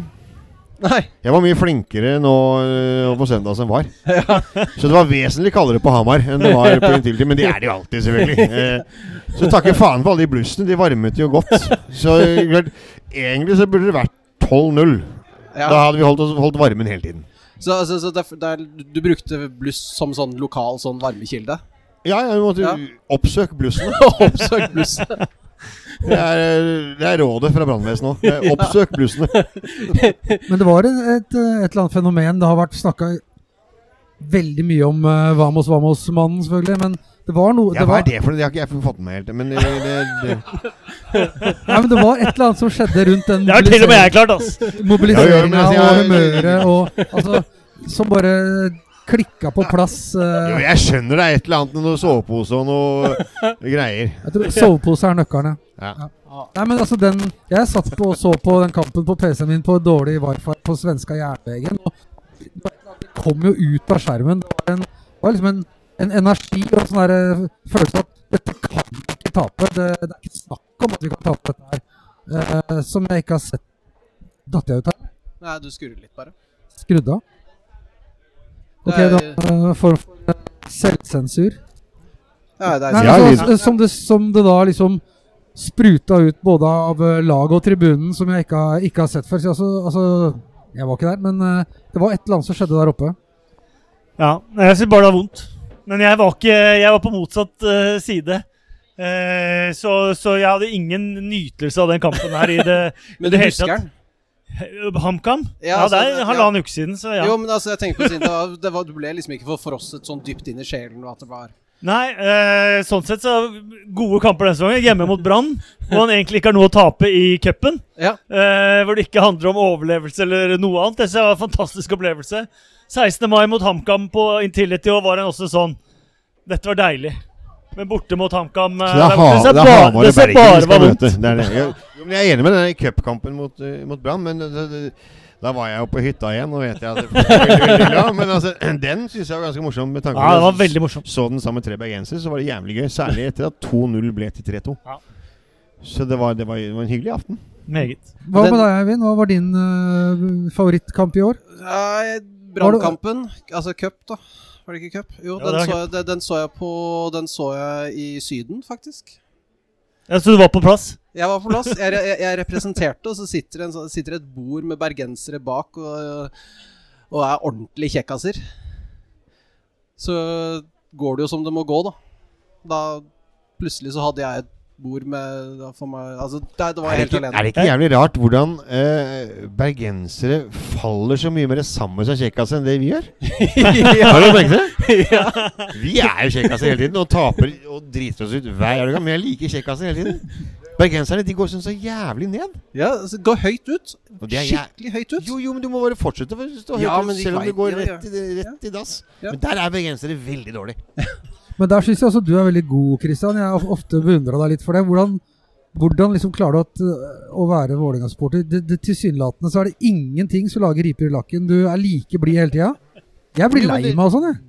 Nei.
Jeg var mye flinkere nå øh, på søndag som var. <laughs> Så det var vesentlig kaldere på Hamar enn det var på Intility. Men det er det jo alltid, selvfølgelig. <laughs> Eh, så takker faen for alle de blussene. De varmet jo godt. Så eh, egentlig så burde det vært 12-0.
Ja.
Da hadde vi holdt, holdt varmen hele tiden.
Så, altså, så der, der, er, du brukte bluss som sånn lokal sånn varmekilde?
Ja, jeg måtte
Ja.
oppsøke blussene. <laughs>
oppsøk blussene. <laughs>
Det er, det er rådet fra brannvesenet. Eh, <laughs> Oppsøk blussene.
Men det var et, et, et eller annet fenomen. Det har vært snakka veldig mye om uh, Vamos Vamos-mannen, selvfølgelig. Men det var noe
Ja, hva er det for noe? Det har ikke jeg fått med meg helt. Men det, det, det,
Nei, men det var et eller annet som skjedde rundt den
Det har til og med jeg klart, ass!
mobiliseringa
Ja, ja,
og humøret og altså, Som bare klikka på plass. Uh,
jo, jeg skjønner det er et eller annet med noe sovepose og noe greier.
jeg tror Sovepose er nøkkelen, ja.
Ja.
Nei, men altså den Jeg satt på og så på den kampen på PC-en min på dårlig wifi på svenska jernvegen. Det kom jo ut av skjermen. Det var, en, det var liksom en, en energi og en sånn der følelse at dette kan vi ikke tape. Det, det er ikke snakk om at vi kan tape dette her. Uh, som jeg ikke har sett. Datt jeg ut her?
Nei, du skrudde litt, bare.
Skrudde av? Ok,
er-
da uh, form for selvsensur.
Ja, det er
Nei, altså, som, det, som det da liksom spruta ut både av eh, laget og tribunen, som jeg ikke har, ikke har sett før. Så altså, altså, jeg var ikke der, men uh, det var et eller annet som skjedde der oppe.
Ja, jeg syns bare det var vondt. Men jeg var, ikke, jeg var på motsatt uh, side. Uh, så, så jeg hadde ingen nytelse av den kampen her i det, <laughs>
Men du
det hele
husker
tatt.
den? <laughs>
HamKam?
Ja,
Ja,
altså,
det er
ja.
uke siden, så ja.
Jo, men altså, jeg tenker på siden det var, det var, Du ble liksom ikke forfrosset sånn dypt inn i sjelen at det var
Nei, eh, sånn sett så gode kamper denne sesongen. Hjemme mot Brann, hvor han egentlig ikke har noe å tape i cupen.
Ja.
Eh, hvor det ikke handler om overlevelse eller noe annet. Det var en fantastisk opplevelse. 16. mai mot HamKam på Intility og var en også sånn Dette var deilig. Men borte mot HamKam eh,
det er, ha,
så
det er Hamar og
ser
Bergen vi
bare
skal
var vondt.
møte. Det er. Jeg, jeg er enig med den i cupkampen mot, eh, mot Brann, men det, det, da var jeg jo på hytta igjen, og vet jeg at det var veldig, veldig bra. <laughs> Men altså, <clears throat> den syns jeg var ganske morsom. Med tanke
Ja, det
på
var veldig morsom.
så den sammen med tre bergensere, så var det jævlig gøy. Særlig etter at 2-0 ble til 3-2.
Ja.
Så det var, det, var, det var en hyggelig aften.
Meget.
Hva med deg, Eivind? Hva var din uh, favorittkamp i år?
Ja, Brannkampen, altså cup, da. Var det ikke cup? Jo,
Ja,
den, så jeg, den, den så jeg på Den så jeg i Syden, faktisk.
Ja, så du var på plass?
Jeg var på plass. Jeg, jeg, jeg <laughs> representerte, og så sitter, en, sånn- sitter et bord med bergensere bak og, og er ordentlig kjekkaser. Så går det jo som det må gå, da. Da plutselig så hadde jeg et bord med for meg Altså, det, det var
Er det,
helt
ikke, er det ikke jævlig rart hvordan uh, bergensere faller så mye mer sammen som kjekkaser enn det vi gjør?
ja. <laughs>
Har du merket det?
ja.
Vi er jo kjekkaser hele tiden og taper og driter oss ut hver gang. Men jeg liker kjekkaser hele tiden. Bergenserne de går sånn så jævlig ned.
ja altså, gå høyt ut. Skikkelig høyt ut.
Jo, jo, men du må bare fortsette å stå høyt
Ja,
ut, selv om du går
ja, ja.
rett i, rett i dass.
Ja.
Men der er bergensere veldig dårlig. <laughs>
Men der syns jeg også du er veldig god, Kristian. Jeg har ofte beundra deg litt for det. Hvordan, hvordan liksom klarer du at, øh, å være Vålerenga-sporter? Tilsynelatende så er det ingenting som lager riper i lakken. Du er like blid hele tida. Jeg blir lei meg og sånn, jeg.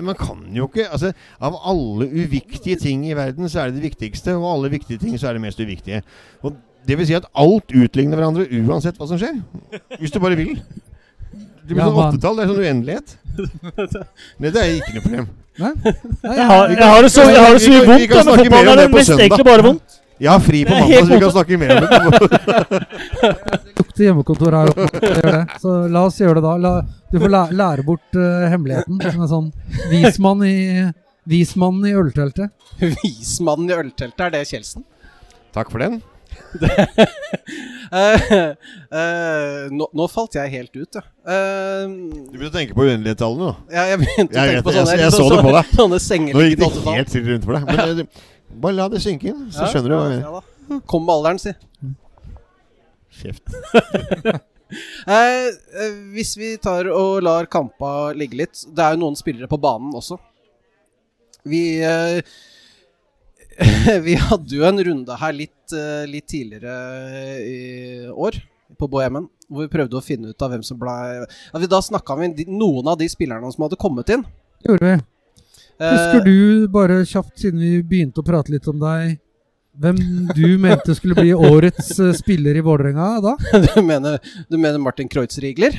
Man kan jo ikke altså, Av alle uviktige ting i verden, så er det det viktigste. Og alle viktige ting, så er det mest uviktige. Og det vil si at alt utligner hverandre uansett hva som skjer. Hvis du bare vil. Det blir
Ja,
sånn åttetall. Det er sånn uendelighet. <laughs> Nei, det er ikke noe problem.
Nei? Nei,
Jeg har, jeg
kan-
har det så, jeg har det så mye vondt,
om
er
det på
mest egentlig bare vondt.
Jeg har fri på
er
mandag, så vi kan snakke mer om det.
Det <laughs> lukter hjemmekontor her oppe. Så la oss gjøre det da. La, du får lære, lære bort uh, hemmeligheten. Som en sånn vismann i, vismannen i ølteltet. <laughs>
Vismannen i ølteltet, er det Kjeldsen?
Takk for den.
Eh, uh, nå, nå falt jeg helt ut, ja. Uh,
Du begynte å tenke på uendelighetstallene nå.
ja, jeg begynte å tenke på
sånne, jeg- jeg så det på deg. <laughs>
sånne
Nå gikk det helt stille rundt for deg. Men eh, bare la det synke inn, så
Ja,
skjønner du
ja, ja da. Kom med alderen, si.
Kjeft. <laughs>
Hvis vi tar og lar kampa ligge litt Det er jo noen spillere på banen også. Vi eh, <laughs> Vi hadde jo en runde her litt, eh, litt tidligere i år, på Bohemen, hvor vi prøvde å finne ut av hvem som ble Da snakka vi noen av de spillerne som hadde kommet inn.
Det gjorde vi.
Eh,
Husker du, bare kjapt siden vi begynte å prate litt om deg, hvem du <laughs> mente skulle bli årets eh, spiller i Vålerenga da? <laughs>
du, mener, du mener Martin Kreutzrigler?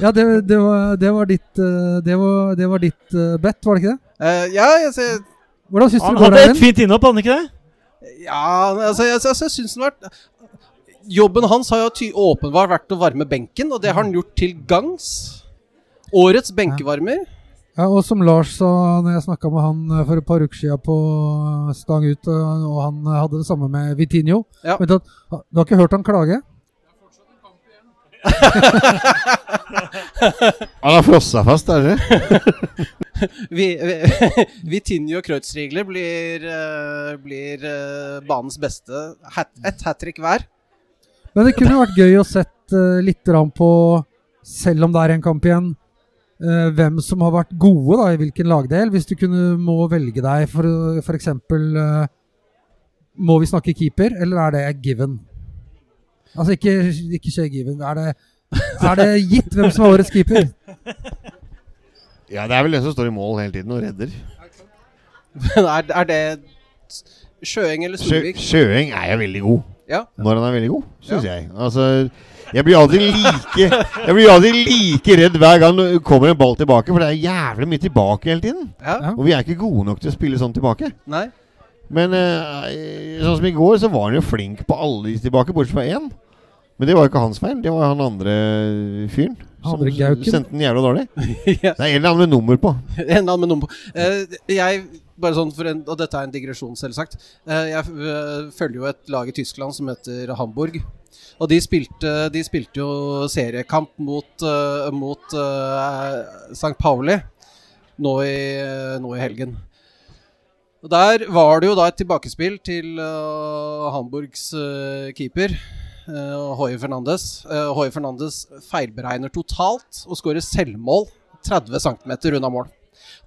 Ja, det, det, var, det var ditt, eh, det var, det var ditt eh, bet, var det ikke det?
Uh, ja, jeg ser
Hvordan syns du
Han
det går,
hadde et fint innhopp, hadde han ikke det?
Ja, altså, jeg, altså, jeg syns den var Jobben hans har jo ty åpenbart vært å varme benken, og det har han gjort til gangs. Årets benkevarmer.
Ja, og som Lars sa når jeg snakka med han for et par uker siden på Stang ut, og han hadde det samme med Vitinho
Ja.
Vet Du du har ikke hørt han klage? <laughs>
Han har frossa fast, er det? <laughs>
Vi, vi, <laughs> Vitinho og Kreutzrigler blir, eh, blir eh, banens beste. Hat, et hat trick hver.
Men det kunne vært gøy å sett uh, litt på, selv om det er en kamp igjen, eh, hvem som har vært gode da, i hvilken lagdel. Hvis du kunne må velge deg for f.eks. Uh, må vi snakke keeper, eller er det given? Altså ikke, ikke Shea Given. Er det, er det gitt hvem som er årets keeper?
Ja, det er vel den som står i mål hele tiden og redder.
er, er det Sjøeng eller
Sjø, Sjøeng er jo veldig god.
Ja.
Når han er veldig god, syns jeg. Altså, jeg blir alltid like Jeg blir alltid like redd hver gang det kommer en ball tilbake, for det er jævlig mye tilbake hele tiden.
Ja.
Ja.
Og vi er ikke gode nok til å spille sånn tilbake.
Nei?
Men eh, sånn som i går, så var han jo flink på alle de tilbake, bortsett fra én. Men det var jo ikke hans feil. Det var han andre fyren. Som
Andre Gauken.
sendte den jævla dårlig. <laughs>
ja.
Det er en eller annen med nummer på. <laughs>
En annen med nummer på. Eh, jeg, bare sånn en, og dette er en digresjon, selvsagt. Eh, jeg eh, følger jo et lag i Tyskland som heter Hamburg. Og de spilte, de spilte jo seriekamp mot, uh, mot uh, St. Pauli nå i, nå i helgen. Og Der var det jo da et tilbakespill til uh, Hamburgs uh, keeper. Uh, Hoie Fernandes. Uh, Hoie Fernandes feilberegner totalt og skårer selvmål 30 cm unna mål.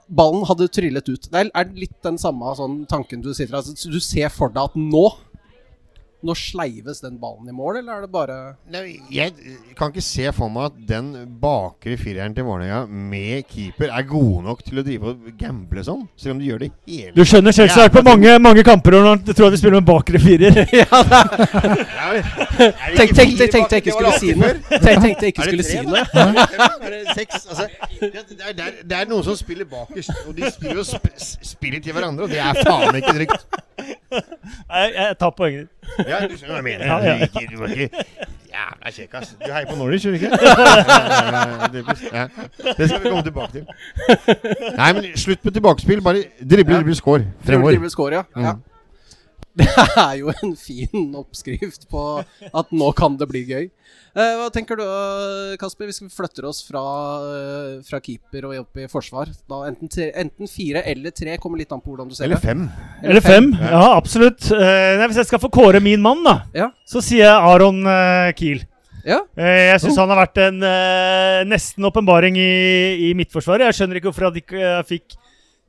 Ballen hadde trillet ut. Det er litt den samme sånn tanken du sitter altså, Du ser for deg at nå Nå sleives den ballen i mål, eller er det bare
Nei, jeg kan ikke se for meg at den bakre fireren til Vålerenga med keeper er god nok til å drive og gamble sånn. Selv om de gjør det hele
Du skjønner selvsagt på mange, mange kamper når han tror at vi spiller med bakre firer. <laughs>
ja, <laughs> Tenk, tenk, Tenk- jeg ikke skulle si noe. Tenk- jeg ikke skulle si noe.
Er det seks? Altså, det, det, er, det, er, er noen som spiller bakerst, og de spiller jo sp spiller til hverandre, og det er faen ikke trygt.
Jeg, jeg tar poenget ditt.
Ja, du skjønner hva jeg mener.
Ja, ja.
Du, ikke, du, er ikke, jævla kjekk, ass. Du heier på Norwich, gjør du ikke? <laughs> Ja, det, skal vi komme tilbake til. Nei, men slutt med tilbakespill. Bare drible, drible, score fremover.
Dribble score, ja.
Mm.
Ja. Det er jo en fin oppskrift på at nå kan det bli gøy. Eh, hva tenker du, Kasper, hvis vi flytter oss fra, eh, fra keeper og opp i forsvar? Da enten, tre, enten fire eller tre, kommer litt an på hvordan du ser
Eller
det.
fem.
Eller fem. Ja, absolutt. Eh, nei, hvis jeg skal få kåre min mann, da,
Ja.
så sier jeg Aron eh, Kiel.
Ja.
Eh, jeg syns han har vært en eh, nesten åpenbaring i, i Midtforsvaret. Jeg skjønner ikke hvorfor han ikke fikk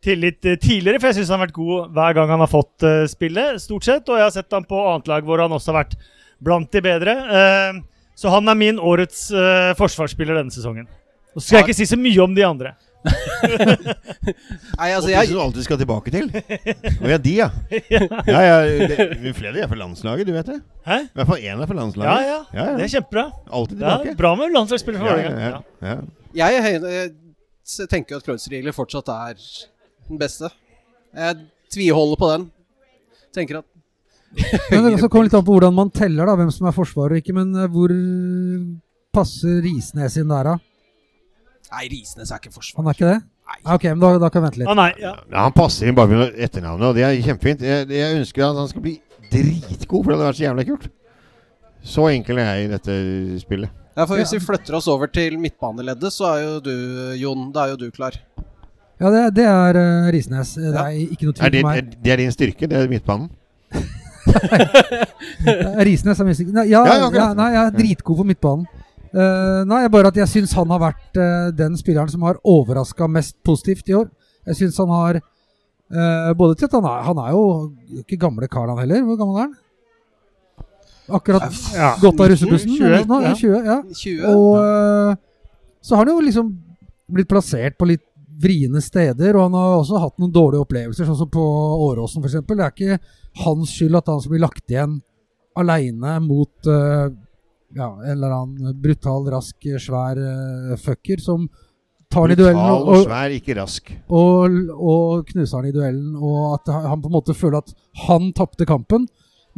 tillit eh, tidligere, for jeg syns han har vært god hver gang han har fått uh, spille, stort sett. Og jeg har sett han på annet lag hvor han også har vært blant de bedre. Uh, så han er min årets uh, forsvarsspiller denne sesongen. Og så skal jeg ikke si så mye om de andre.
Nei, altså,
og de
jeg,
som du alltid skal tilbake til. <laughs> Å ja, de, ja. ja, ja det, flere er for landslaget, du vet det.
Hæ?
I hvert fall én er for landslaget.
ja.
Ja, ja.
Det er kjempebra.
Alltid
Det er bra med landslagsspillere for
Ja,
gang.
ja, ja. ja.
jeg, jeg tenker jo at Kreuzrigler fortsatt er den beste. Jeg tviholder på den. Tenker at <laughs>
Men det kommer litt an på hvordan man teller, da, hvem som er forsvarer og ikke. Men eh, hvor passer Risnes inn der, da?
Nei, Risnes er ikke forsvar.
Han er ikke det?
Nei.
Ah, Ok, men da, da kan vi vente litt.
Ah, nei, ja.
Ja, han passer inn bare med etternavnet, og det er kjempefint. Jeg, jeg ønsker at han skal bli dritgod, for det hadde vært så jævlig kult. Så enkel er jeg i dette spillet.
Ja, for Hvis vi flytter oss over til midtbaneleddet, så er jo du, Jon, da er jo du klar.
Ja, det, det er uh, Risnes. Det er ikke noe
Er
tvil
det,
for
er,
meg.
det er din styrke, det er midtbanen? <laughs>
Eh, Risnes er min styrke. Nei, ja,
Ja,
ja, nei, jeg er dritgod på midtbanen. Uh, nei, bare at jeg syns han har vært uh, den spilleren som har overraska mest positivt i år. Jeg syns han har eh, Både til at han er Han er jo ikke gamle karen, han heller. Hvor gammel er han? Akkurat
Ja.
gått av russebussen?
20,
eller
ja.
20, ja.
20.
Og eh, så har han jo liksom blitt plassert på litt vriene steder, og han har også hatt noen dårlige opplevelser, sånn som på Åråsen f.eks. Det er ikke hans skyld at han skal blir lagt igjen aleine mot uh, ja, en eller annen brutal, rask, svær uh, fucker som tar han i duellen og
og, svær, ikke rask.
og, og knuser han i duellen, og at han på en måte føler at han tapte kampen.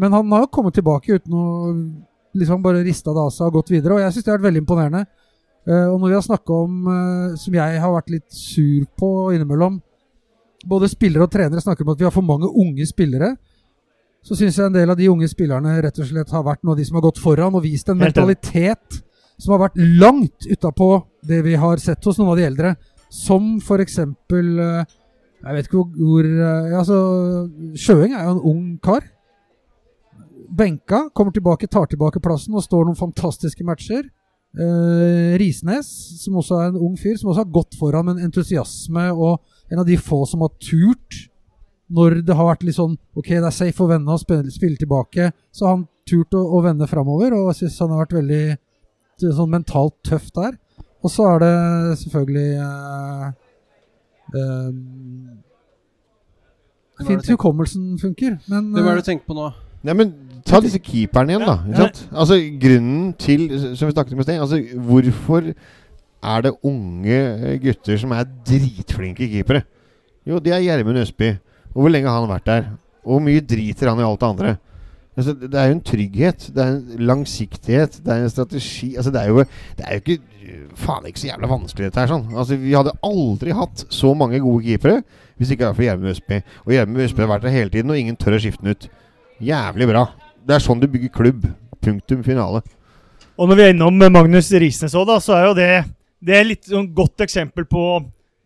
Men han har jo kommet tilbake uten å liksom bare rista det av seg og gått videre, og jeg syns det har vært veldig imponerende. Eh, og når vi har snakka om, eh, som jeg har vært litt sur på innimellom Både spillere og trenere snakker om at vi har for mange unge spillere. Så syns jeg en del av de unge spillerne rett og slett har vært noen av de som har gått foran og vist en mentalitet som har vært langt utapå det vi har sett hos noen av de eldre. Som eksempel eh, Jeg vet ikke hvor, Altså, Sjøeng er jo en ung kar. Benka kommer tilbake, tar tilbake plassen og står noen fantastiske matcher. Eh, Risnes, som også er en ung fyr, som også har gått foran med en entusiasme, og en av de få som har turt når det har vært litt sånn Ok, det er safe å vende og spille, spille tilbake, så har han turt å, å vende framover, og jeg syns han har vært veldig sånn mentalt tøff der. Og så er det selvfølgelig
uh, det
Fint hukommelsen funker, men
Hvem er det du tenker på nå?
Nei, men Ta disse keeperne igjen, da. Altså, grunnen til, som vi snakket om i sted altså, Hvorfor er det unge gutter som er dritflinke keepere? Jo, det er Gjermund Østby. Og hvor lenge har han vært der? Og hvor mye driter han i alt det andre? Altså, det er jo en trygghet. Det er en langsiktighet. Det er en strategi. Altså, det er jo, det er jo ikke Faen ikke så jævla vanskelig, dette her. sånn Altså, Vi hadde aldri hatt så mange gode keepere hvis ikke det var for Gjermund Østby. Og Gjermund Østby har vært der hele tiden, og ingen tør å skifte den ut. Jævlig bra. Det er sånn du bygger klubb. Punktum finale.
Og når vi er innom Magnus Risnes òg, så er jo det Det er litt sånn godt eksempel på,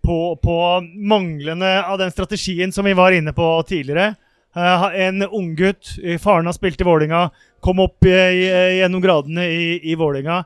på, på manglende av den strategien som vi var inne på tidligere. Uh, en unggutt, faren har spilt i Vålinga, kom opp i, i, gjennom gradene i, i Vålinga.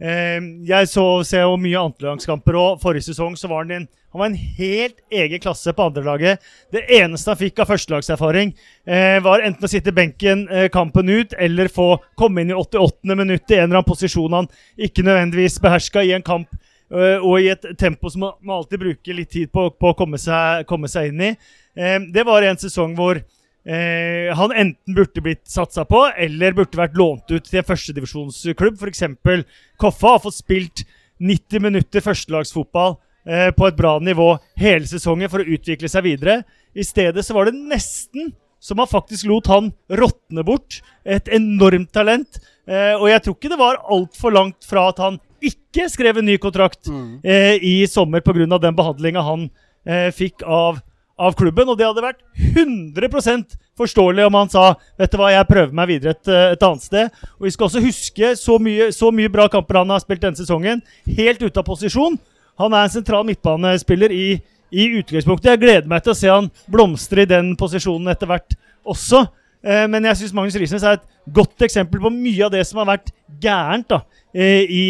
Eh, jeg så, ser jo mye andrelagskamper, og forrige sesong så var han en, han var en helt egen klasse på andrelaget. Det eneste han fikk av førstelagserfaring, eh, var enten å sitte benken eh, kampen ut, eller få komme inn i 88. minutt i en eller annen posisjon han ikke nødvendigvis beherska i en kamp, eh, og i et tempo som man man alltid bruker litt tid på, på å komme seg, komme seg inn i. Eh, det var en sesong hvor Eh, han enten burde blitt satsa på, eller burde vært lånt ut til en førstedivisjonsklubb. F.eks. Koffa har fått spilt 90 minutter førstelagsfotball eh, på et bra nivå hele sesongen for å utvikle seg videre. I stedet så var det nesten som man faktisk lot han råtne bort. Et enormt talent. Eh, og jeg tror ikke det var altfor langt fra at han ikke skrev en ny kontrakt
Mm.
eh, i sommer pga. den behandlinga han eh, fikk av, av klubben. Og det hadde vært 100% forståelig om han sa Vet du hva, jeg prøver meg videre et, eh, et annet sted. Og vi skal også huske så mye, så mye bra kamper han har spilt denne sesongen. Helt ute av posisjon. Han er en sentral midtbanespiller i, i utgangspunktet. Jeg gleder meg til å se han blomstre i den posisjonen etter hvert også. Eh, men jeg syns Magnus Risnes er et godt eksempel på mye av det som har vært gærent da, eh, i,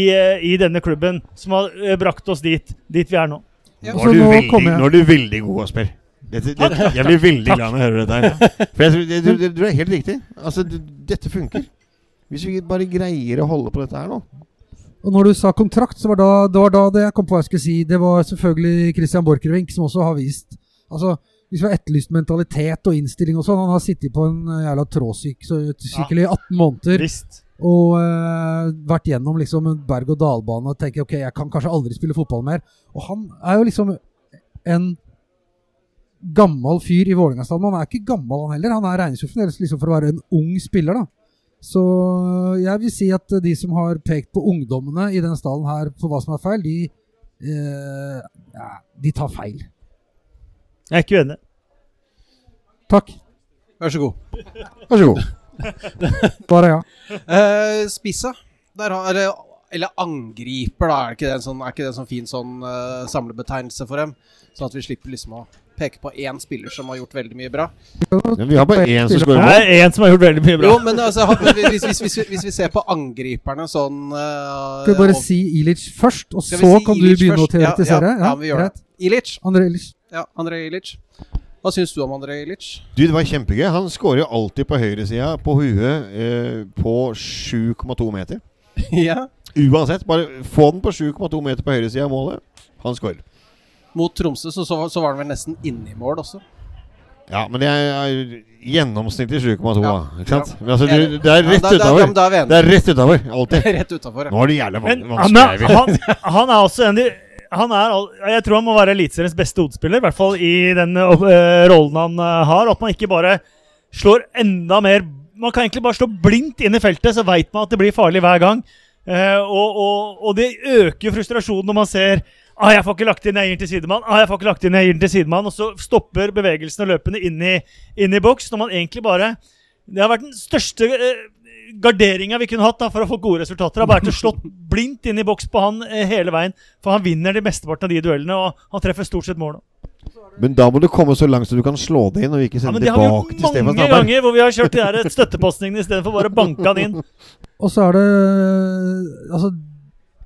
i denne klubben, som har brakt oss dit, dit vi er nå.
Ja.
Nå er du veldig, nå er du veldig god, Asper. Dette, dette, jeg blir veldig glad når jeg hører dette her. For jeg, tror- det- du, du er helt riktig. Altså, du, dette funker. Hvis vi bare greier å holde på dette her nå.
Og når du sa kontrakt, så var da, det var da det jeg kom på hva jeg skulle si. Det var selvfølgelig Christian Borchgrevink som også har vist Altså, hvis vi har etterlyst mentalitet og innstilling og sånn Han har sittet på en jævla tråsykkel i 18 måneder
Visst.
og eh, vært gjennom liksom en berg-og-dal-bane og tenker ok, jeg kan kanskje aldri spille fotball mer. Og han er jo liksom en gammel fyr i Vålerenga-stallen. Han er ikke gammel, han heller. Han er regnes jo fremdeles liksom for å være en ung spiller, da. Så jeg vil si at de som har pekt på ungdommene i denne stallen her for hva som er feil, de, eh, ja, de tar feil.
Jeg er ikke uenig.
Takk.
Vær så god.
Vær så god. <laughs>
Bare ja.
Uh, spissa. Der har Eller angriper, da. Er ikke det en sånn, er ikke det en sånn fin sånn uh, samlebetegnelse for dem? Sånn at vi slipper liksom å peke på én spiller som har gjort veldig mye bra.
Men vi har bare én som
Det
skårer mål.
er én som har gjort veldig mye bra.
Jo, men altså, hvis, hvis, hvis, hvis, vi ser på angriperne sånn uh,
Skal vi bare
og-
si Ilic først, og så
si
kan du
Ilic
begynne å
først? Ja,
teoretisere?
Ja, ja, vi gjør det. Ilic.
André Ilic.
Ja, Andrej Ilic. Hva syns du om Andrej Ilic?
Du, det var kjempegøy. Han skårer jo alltid på høyresida på huet eh, på 7,2 meter. <laughs>
ja.
Uansett. Bare få den på 7,2 meter på høyresida av målet. Han skårer.
Mot Tromsø så, så, så var han vel nesten inne i mål også.
Ja, men det er, er gjennomsnittlig 7,2,
Ja. Ja.
Men altså, det er rett
ja,
utafor.
ja,
Det er rett utafor. <laughs> Alltid.
Rett utafor.
Nå er det jævla
Men
van-
han,
vanskelig.
han, han er også en han er, Jeg tror han må være Eliteseriens beste hodespiller, i hvert fall i den uh, rollen han uh, har. At man ikke bare slår enda mer Man kan egentlig bare slå blindt inn i feltet, så veit man at det blir farlig hver gang. Uh, og, og, og det øker frustrasjonen når man ser Ah, jeg får ikke lagt inn, jeg gir den til sidemann. Ah, jeg får ikke lagt inn, jeg gir den til sidemann. Og så stopper bevegelsen og løpene inn i, inn i boks. Når man egentlig bare Det har vært den største eh, garderinga vi kunne hatt da, for å få gode resultater. Har vært å slått blindt inn i boks på han eh, hele veien. For han vinner de mesteparten av de duellene, og han treffer stort sett mål.
Men da må du komme så langt så du kan slå det inn, og ikke
Ja,
sende
men det har vi
tilbake til
gjort
Stefan
mange ganger hvor vi har kjørt de der støttepostningene istedenfor bare å banke han inn. <laughs>
Og så er det Altså,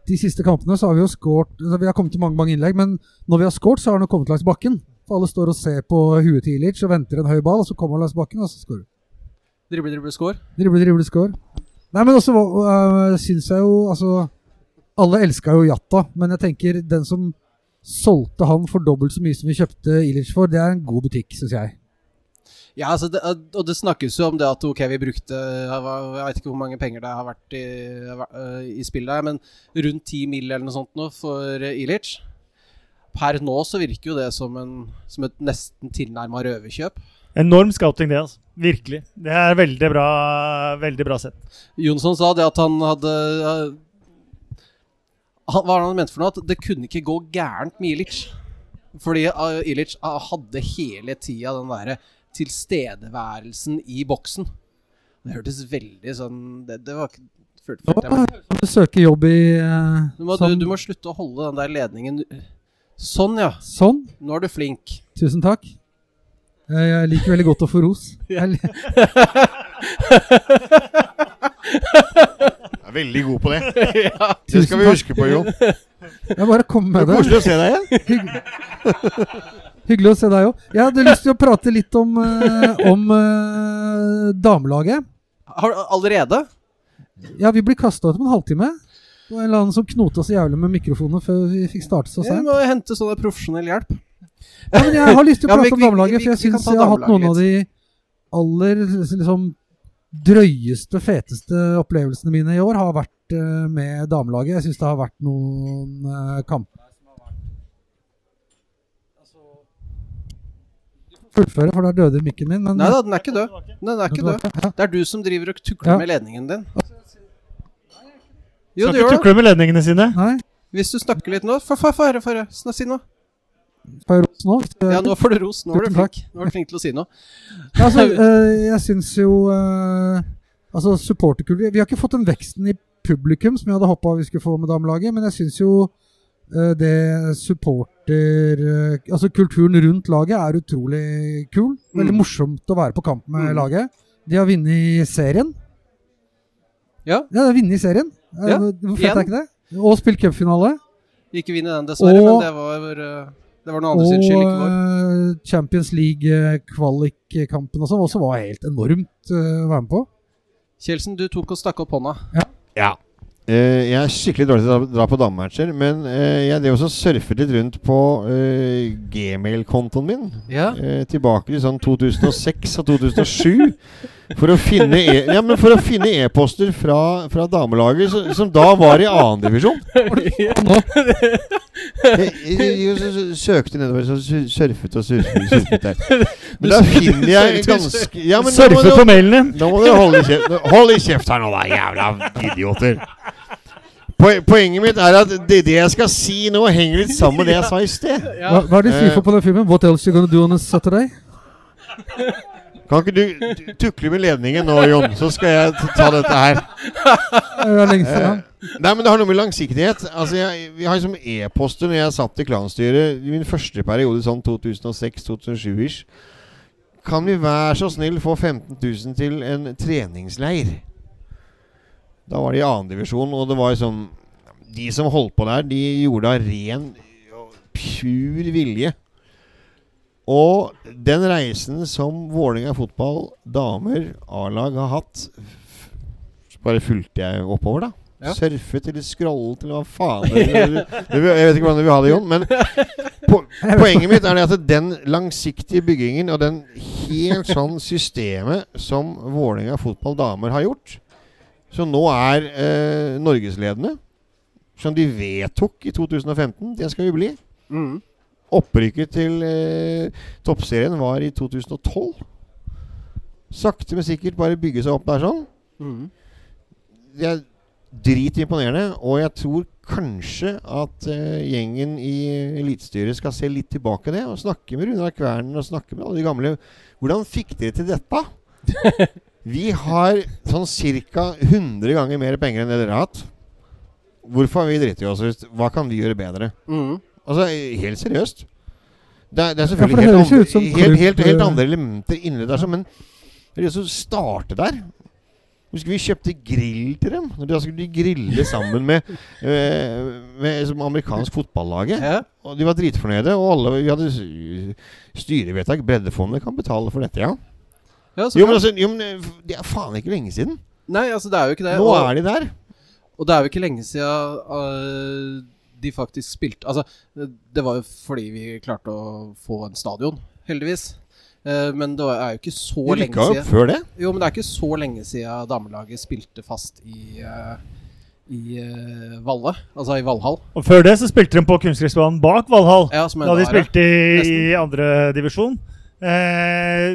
de siste kampene så har vi jo skåret altså, Vi har kommet til mange mange innlegg, men når vi har skåret, så har han kommet langs bakken. For alle står og ser på huet til Ilic og venter en høy ball, og så kommer han langs bakken, og så skårer du.
Drible, drible, skår.
Drible, drible, skår. Nei, men også uh, syns jeg jo Altså, alle elska jo Jatta, men jeg tenker den som solgte han for dobbelt så mye som vi kjøpte Ilic for, det er en god butikk, syns jeg.
Ja, altså det, og det snakkes jo om det at ok, vi brukte Jeg vet ikke hvor mange penger det har vært i, øh, i spillet, her, men rundt 10 mill. eller noe sånt nå for Ilic. Per nå så virker jo det som, en, som et nesten tilnærma røverkjøp.
Enorm scouting, det. altså. Virkelig. Det er veldig bra, veldig bra sett.
Jonsson sa det at han hadde han, Hva var det han mente for noe? At det kunne ikke gå gærent med Ilic. Fordi Ilic hadde hele tida den derre tilstedeværelsen i boksen. Det hørtes veldig sånn Det, det var ikke følte, følte
du søke jobb i uh,
Du må,
sånn.
du, du må slutte å holde den der ledningen Sånn, ja.
Sånn.
Nå er du flink.
Tusen takk. Jeg, jeg liker veldig godt å få ros. <laughs> Jeg,
er veldig god på det. <laughs>
ja.
Det skal vi huske på, Jon.
jeg bare kom
Det
med det.
koselig å se deg igjen.
Hygg, hyggelig å se deg òg. Jeg hadde lyst til å prate litt om, eh, om uh, damelaget.
Har, allerede?
Ja, vi ble kasta ut om en halvtime. Det var en eller annen som knota så jævlig med mikrofonen før vi fikk startet så
Vi må hente sånn profesjonell hjelp.
Ja, men jeg har lyst til å
Ja,
prate
vi-
om damelaget, for jeg syns jeg har hatt
noen
noen av de aller liksom drøyeste, feteste opplevelsene mine i år har vært uh, med damelaget. Jeg syns det har vært noen uh, kamper fullføre, for da døde mikken min. Men
Nei da, den er ikke død. Den er ikke død.
Ja.
Det er du som driver og tukler
Ja.
med ledningen din. Jo,
Skal
du
ikke tukle med ledningene sine.
Nei,
Hvis du snakker litt nå Få høre, få høre. Si noe.
får jeg ros nå?
Ja, nå får du ros. Nå er du flink. Nå er du flink til å si noe.
Ja, altså, <laughs> eh, jeg syns jo eh, Altså, supporterkultur Vi har ikke fått den veksten i publikum som jeg hadde håpa vi skulle få med damelaget, men jeg syns jo det supporter eh, Altså, kulturen rundt laget er utrolig kul. Veldig
Mm.
morsomt å være på kamp med
Mm.
laget. De har vunnet serien.
Ja.
Ja, de har vunnet serien. Eh,
Ja,
Hvor fett er ikke det? Og spilt cupfinale.
Ikke vinne den, dessverre,
Og-
men det var, det var noe andre sin skyld, ikke vår.
Og eh, Champions League-kvalikkampen og sånn også var helt enormt eh, å være med på.
Kjelsen, du tok og stakk opp hånda.
Ja. Eh, jeg er skikkelig dårlig til å dra- på damematcher, men eh, jeg drev også surfet litt rundt på eh, gmail-kontoen min.
Ja.
Eh, tilbake til sånn 2006 og 2007. For å finne e- ja, men for å finne e-poster fra, fra damelaget som, som da var i annendivisjon. <laughs> Jeg, jeg, jeg, jeg søkte nedover, så su- surfet og surfet, surfet der. <laughs> Men da finner jeg ganske ja, men da må
Surfe
dere-
på mailene.
Nå må dere holde kjeft, hold i kjeft her nå, da, jævla idioter. Poe- Poenget mitt er at det, det jeg skal si nå, henger litt sammen med det jeg sa i sted. <laughs>
Hva, hva er det de sier
Eh.
for på den filmen? What else you gonna do on a Saturday?
Kan ikke du du tukle med ledningen nå, Jon, så skal jeg ta dette her. <laughs>
Det er lenge.
Eh, Nei, men det har noe med langsiktighet. Altså, jeg, Vi har liksom e-poster når jeg satt i klanstyret i min første periode, sånn 2006-2007-ish. Kan vi være så snill få 15 000 til en treningsleir? Da var det i annendivisjon, og det var sånn De som holdt på der, de gjorde det av ren pur vilje. Og den reisen som Vålerenga fotball damer A-lag har hatt Bare fulgte jeg oppover, da.
Ja.
Surfet eller scrollet eller hva faen Jeg vet ikke hvordan du vil ha det, Jon. Men po poenget mitt er det at den langsiktige byggingen og den helt sånn systemet som Vålerenga fotball damer har gjort, som nå er eh, norgesledende, som de vedtok i 2015, det skal vi bli.
Mm.
Opprykket til eh, toppserien var i 2012. Sakte, men sikkert bare bygge seg opp der sånn.
Mm.
Det er dritimponerende, og jeg tror kanskje at eh, gjengen i Elitestyret skal se litt tilbake det, og snakke med Runar Kvernen og snakke med alle de gamle. Hvordan fikk dere til dette? <laughs> Vi har sånn ca. 100 ganger mer penger enn det dere har hatt. Hvorfor har vi dritt i oss ut? Hva kan vi gjøre bedre?
Mm.
Altså, helt seriøst. Det er, det er
Ja,
selvfølgelig
det
helt, andre, helt,
helt,
helt, helt
eh,
andre elementer inni der, men det er det å starte der. Husker vi kjøpte grill til dem. Når Da skulle de grille sammen med, med, <laughs> med som amerikansk fotballaget.
Ja.
Og de var dritfornøyde. Og alle, vi hadde styrevedtak. Breddefondet kan betale for dette, ja.
Ja,
Jo, men, altså, jo, men eh, det er faen ikke lenge siden.
Nei, altså, det er jo ikke det.
Nå
og,
er de der.
og det er jo ikke lenge siden uh, de faktisk spilte Altså, det var jo fordi vi klarte å få en stadion, heldigvis. Uh, men det er jo ikke så
De
lenge
rykka opp
siden
før det.
Jo, men det er ikke så lenge siden damelaget spilte fast i uh, I uh, Valle, altså i Valhall.
Og før det så spilte de på kunstgressbanen bak Valhall.
Ja, som
Da de spilte i, i
Nesten.
Eh,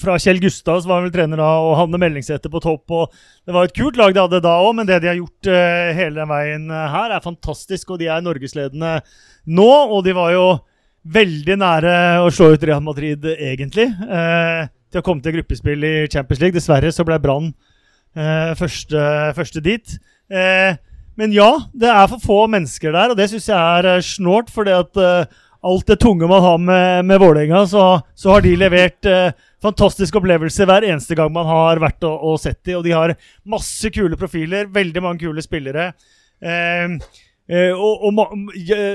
fra Kjell Gustav så var han vel trener da, og Hanne Meldingseter på topp. Og det var et kult lag de hadde da òg, men det de har gjort eh, hele den veien eh, her, er fantastisk. Og de er norgesledende nå, og de var jo veldig nære å slå ut Real Madrid, egentlig. Eh, til å komme til gruppespill i Champions League. Dessverre så ble Brann eh, første, første dit. Eh, men ja, det er for få mennesker der, og det syns jeg er snålt. fordi at alt det tunge man har med, med Vålerenga, så, så har de levert eh, fantastiske opplevelser hver eneste gang man har vært og, og sett de, og de har masse kule profiler, veldig mange kule spillere. Eh, eh, og og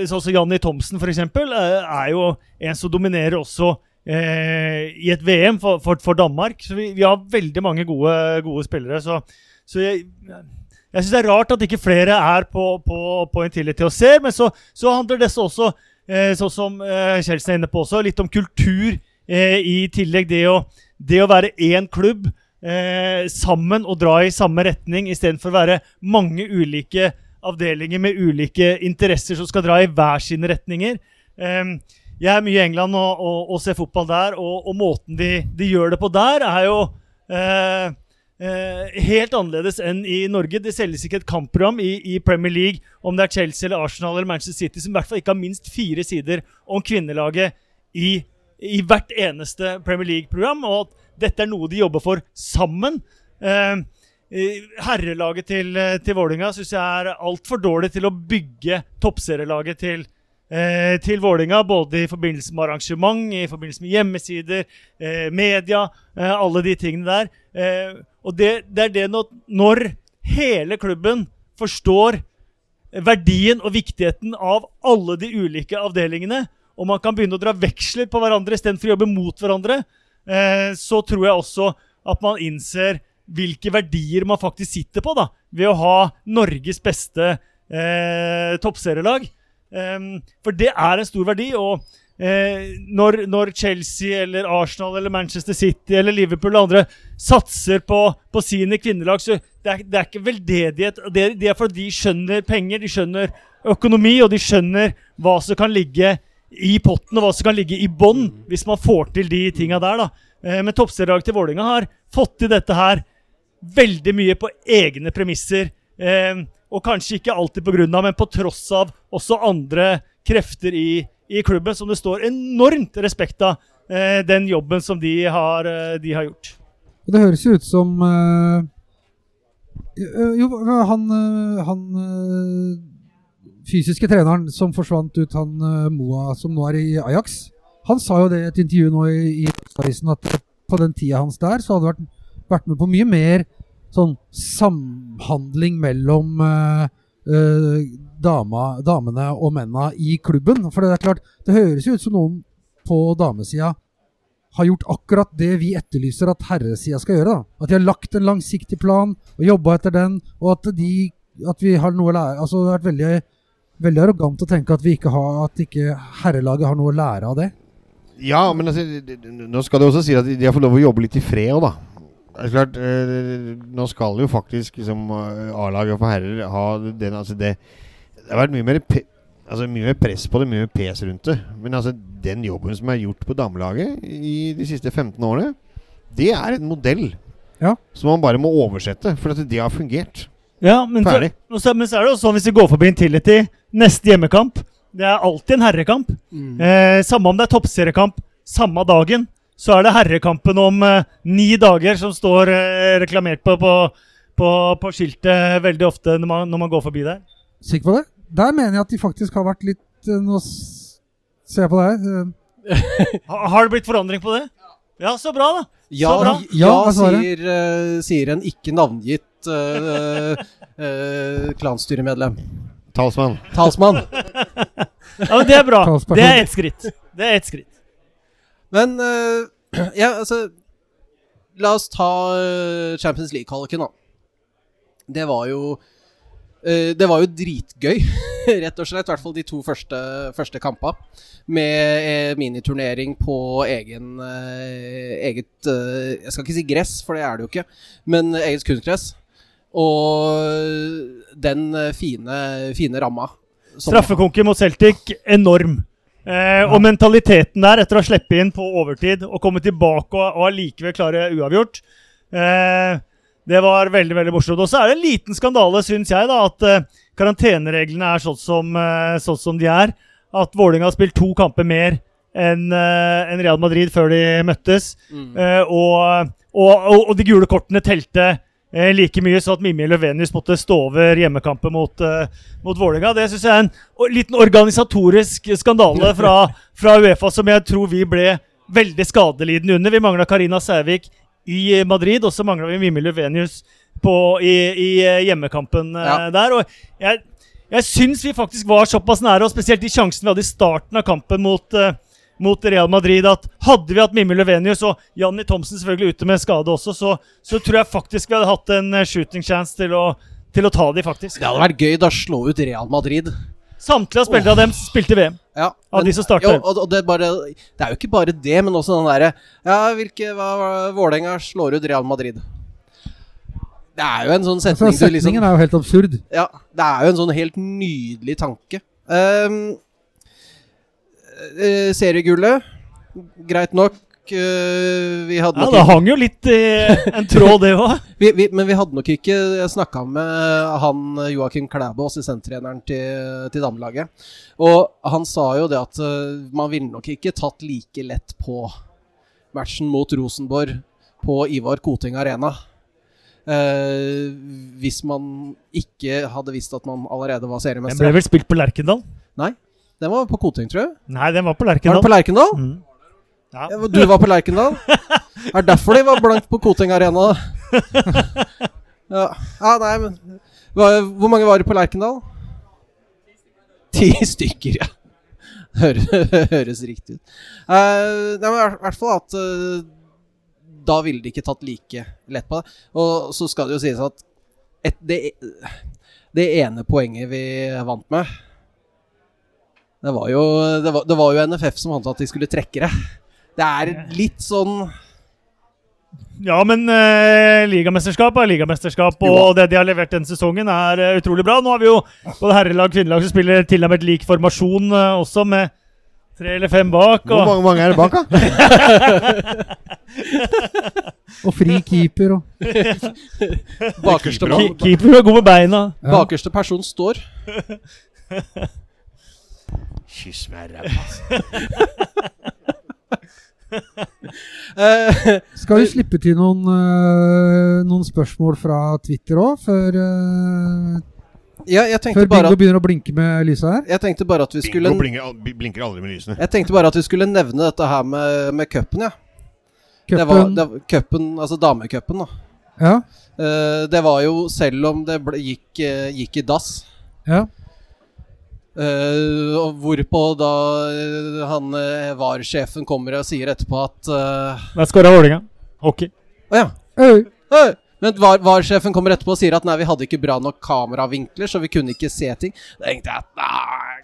sånn Janni Thomsen, eksempel, eh, er jo en som dominerer også eh, i et VM for, for, for Danmark. Så vi, vi har veldig mange gode, gode spillere. Så, så jeg, jeg syns det er rart at ikke flere er på, på, på til og ser, men så, så handler dette også, sånn som eh, Kjeldsen er inne på også, litt om kultur eh, i tillegg. Det å, det å være én klubb sammen og dra i samme retning, istedenfor å være mange ulike avdelinger med ulike interesser som skal dra i hver sine retninger. Eh, jeg er mye i England og, og, og ser fotball der, og, og måten de, de, gjør det på der, er jo eh, helt annerledes enn i Norge. Det selges ikke et kampprogram i, i, Premier League om det er Chelsea eller Arsenal eller Manchester City som i hvert fall ikke har minst fire sider om kvinnelaget i, i hvert eneste Premier League-program, og at dette er noe de jobber for sammen. Eh, herrelaget til, eh, til Vålinga syns jeg er altfor dårlig til å bygge toppserielaget til, eh, til Vålinga. Både i forbindelse med arrangement, i forbindelse med hjemmesider, eh, media, eh, alle de tingene der. Og det, det, er det når, når hele klubben forstår verdien og viktigheten av alle de ulike avdelingene, og man kan begynne å dra veksler på hverandre istedenfor å jobbe mot hverandre, eh, så tror jeg også at man innser hvilke verdier man faktisk sitter på da, ved å ha Norges beste eh, toppserielag. Um, for det er en stor verdi. og eh, når, når, Chelsea eller Arsenal eller Manchester City eller Liverpool eller andre satser på, på sine kvinnelag, så det er, det er ikke veldedighet. Det, det er fordi de skjønner penger, de skjønner økonomi, og de skjønner hva som kan ligge i potten, og hva som kan ligge i bånn, hvis man får til de tinga der. da. Eh, men toppserielaget til Vålerenga har fått til dette her veldig mye på egne premisser. Eh, og kanskje ikke alltid pga., men på tross av også andre krefter i, i, klubben, som det står enormt respekt av, eh, den jobben som de har, eh, de har gjort.
Det høres jo ut som uh, Jo, han, han fysiske treneren som forsvant ut, han Moa, som nå er i Ajax, han sa jo det i et intervju nå i, i at på den tida hans der, så hadde det vært vært med på mye mer sånn samhandling mellom øh, uh, dama, damene og mennene i klubben. For det er klart, det høres jo ut som noen på damesida har gjort akkurat det vi etterlyser at herresida skal gjøre. da. At de har lagt en langsiktig plan og jobba etter den, og at, de, at vi har noe å lære Altså det har vært veldig, veldig arrogant å tenke at, vi ikke har, at ikke herrelaget har noe å lære av det.
Ja, men altså, nå skal det også si at de har fått lov å jobbe litt i fred òg, da. Det er klart, eh, Nå skal jo faktisk liksom, A-laget for herrer ha den altså det, det har vært mye mer, altså mye mer press på det, mye mer pes rundt det. Men altså den jobben som er gjort på damelaget i de siste 15 årene, det er en modell
ja.
som man bare må oversette. For at det har fungert.
Ja, men så, men så, er det jo sånn hvis vi går forbi Intility, neste hjemmekamp Det er alltid en herrekamp. Mm. Eh, samme om det er toppseriekamp samme dagen så er det herrekampen om eh, ni dager som står eh, reklamert på, på, på, på, skiltet veldig ofte når man, når man, går forbi der.
Sikker på det? Der mener jeg at de faktisk har vært litt uh, Nå ser jeg på deg. <laughs>
har det blitt forandring på det? Ja, så bra, da.
Ja,
bra.
ja, ja sier, sier, en ikke navngitt klanstyremedlem.
Talsmann.
Talsmann. <laughs>
ja, men det er bra. Det er ett skritt. Det er ett skritt.
Men uh, ja, altså La oss ta uh, Champions League-kvaliken, da. Det var jo uh, Det var jo dritgøy, <laughs> rett og slett. I hvert fall de to første, første kampene. Med miniturnering på egen eget Jeg skal ikke si gress, for det er det jo ikke, men eget kunstgress. Og den fine, fine ramma.
Straffekonke mot Celtic, enorm. Eh, og mentaliteten der, etter å ha sluppet inn på overtid og komme tilbake og, og allikevel klare uavgjort, eh, det var veldig veldig morsomt. Og så er det en liten skandale, syns jeg, da, at uh, karantenereglene er sånn som, uh, sånn som, de er. At Vålerenga har spilt to kamper mer enn en eh, Real Madrid før de møttes. Mm. Eh, og, og, og, de gule kortene telte like mye så at Mimmi Løvenius måtte stå over hjemmekampen mot, uh, mot Vålerenga. Det syns jeg er en liten organisatorisk skandale fra, <laughs> fra, Uefa som jeg tror vi ble veldig skadelidende under. Vi mangla Karina Sævik i Madrid, og så mangla vi Mimmi Løvenius i, i, hjemmekampen uh, ja. der. Og jeg, jeg syns vi faktisk var såpass nære, og spesielt de sjansene vi hadde i starten av kampen mot uh, mot Real Madrid at hadde vi hatt Mimmi Løvenius og Janni Thomsen selvfølgelig ute med skade også, så, så, tror jeg faktisk vi hadde hatt en eh, shooting chance til å, til å ta de faktisk.
Det hadde vært gøy da slå ut Real Madrid.
Samtlige av spillerne oh. av dem spilte VM.
Ja,
av men, de som starta.
Og, og det, er bare, det, er jo ikke bare det, men også den derre Ja, hvilke Vålerenga slår ut Real Madrid. Det er jo en sånn setning
altså, Setningen liksom, er jo helt absurd.
Ja, det er jo en sånn helt nydelig tanke. Um, eh, seriegullet, greit nok. Eh, vi hadde
Ja,
nok
Det
ikke,
hang jo litt i en tråd, det òg. <laughs>
Men vi hadde nok ikke snakka med han Joakim Klæbo, assistenttreneren til, til damelaget. Og han sa jo det at eh, man ville nok ikke tatt like lett på matchen mot Rosenborg på Ivar Koting Arena. Eh, hvis man ikke hadde visst at man allerede var seriemester.
Den ble vel spilt på Lerkendal?
Nei, Den var på Koting, tror jeg.
Nei, den var på Lerkendal.
Var den på Lerkendal?
Mm. Ja.
Du var på Lerkendal? <laughs> Er det derfor de var blankt på Koting Arena? <laughs> Ja, ja nei, men Hvor mange var det på Lerkendal? Ti stykker, ja. <laughs> Høres, riktig ut. Uh, nei, men i hvert fall at uh, da ville de ikke tatt like lett på det. Og så skal det jo sies at et, det, det ene poenget vi vant med det var, jo, det, var, det var jo NFF som antok at de skulle trekke det. Det er litt sånn
Ja, men eh, ligamesterskap er ligamesterskap, og
Jo.
det de har levert denne sesongen, er uh, utrolig bra. Nå har vi jo både herrelag og kvinnelag som spiller tilnærmet lik formasjon uh, også, med tre eller fem bak.
Hvor mange, mange er det bak, da? <laughs>
Og fri keeper og <laughs>
bakerste,
keeper, keeper er god med beina.
Ja.
bakerste person står. <laughs>
Kyss meg ræva.
Eh, <laughs>
Skal vi slippe til noen, øh, noen spørsmål fra Twitter òg, før, øh,
ja, jeg
før
bare
Bingo
at
begynner å blinke med lyset her?
jeg tenkte bare at vi skulle
Bingo blinker, blinker aldri med lysene.
Jeg tenkte bare at vi skulle nevne dette her med, med cupen, ja. Det var,
Cupen
det var cupen, altså damecupen, da.
Ja.
Uh, det var jo, selv om det ble, gikk, eh, gikk i dass
ja.
Eh, og Hvorpå da eh, han uh, VAR-sjefen kommer og sier etterpå at uh,
Der skåra Vålerenga. Hockey.
Å ja.
Øy,
Øy! Men VAR- VAR-sjefen kommer etterpå og sier at nei, vi hadde ikke bra nok kameravinkler, så vi kunne ikke se ting. Da tenkte jeg at nei,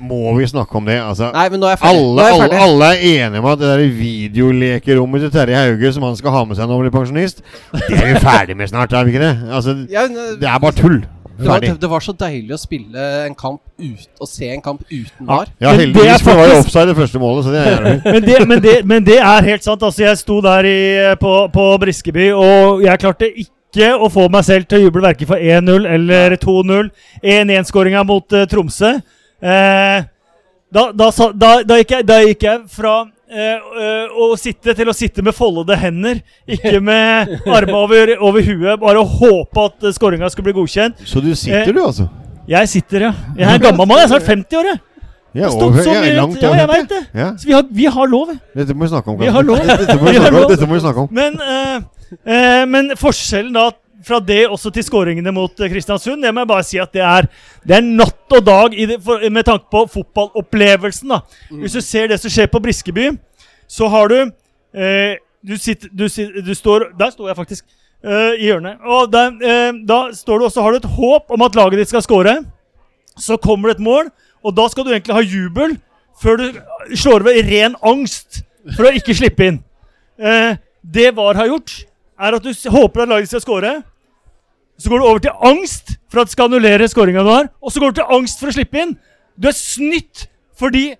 Må vi snakke om det? Altså,
nei men nå er jeg ferdig.
alle,
nå er jeg
alle, alle er enige om at det der videolekerommet til Terje Hauge som han skal ha med seg når han blir pensjonist, det er vi ferdig med snart, er vi ikke det? Altså,
Ja, men,
det er bare tull.
Det, var, det, det var så deilig å spille en kamp ut, og se en kamp uten VAR.
ja heldigvis, for det var jo offside det første målet, så det er.
Men det, men, det, men det er helt sant. Altså, jeg sto der i, på, på Briskeby, og jeg klarte ikke å få meg selv til å juble verken for 1-0 eller 2-0. 1-1-skåringa mot uh, Tromsø. Eh, da, da, da, da, gikk jeg, da gikk jeg fra eh, eh, å sitte til å sitte med foldede hender, ikke <laughs> med armene over, over huet, bare å håpe at uh, skåringa skulle bli godkjent.
Så du sitter, du, altså?
Jeg sitter, ja. Jeg er en gammel mann. Jeg er snart 50 år, jeg.
Er over,
så
jeg er langt
Ja, jeg veit det.
Ja,
Så vi har, vi har lov.
dette må vi snakke om.
Vi har lov.
Dette må vi
Vi
snakke om.
lov.
Dette må vi snakke om.
Men, eh, eh, men forskjellen da fra det også til skåringene mot eh, Kristiansund, det må jeg bare si at det er, det er natt og dag i det, for, med tanke på fotballopplevelsen. da. Hvis du ser det som skjer på Briskeby, så har du eh, du, sitter, du, du står Der står jeg faktisk. eh, I hjørnet. Og der, eh, da står du også, har du et håp om at laget ditt skal skåre. Så kommer det et mål, og da skal du egentlig ha jubel før du slår over i ren angst for å ikke slippe inn. Eh, det VAR har gjort, er at du håper at laget skal skåre. Så går du over til angst for at det skal annullere skåringa du har, og så går du til angst for å slippe inn. Du er snytt for de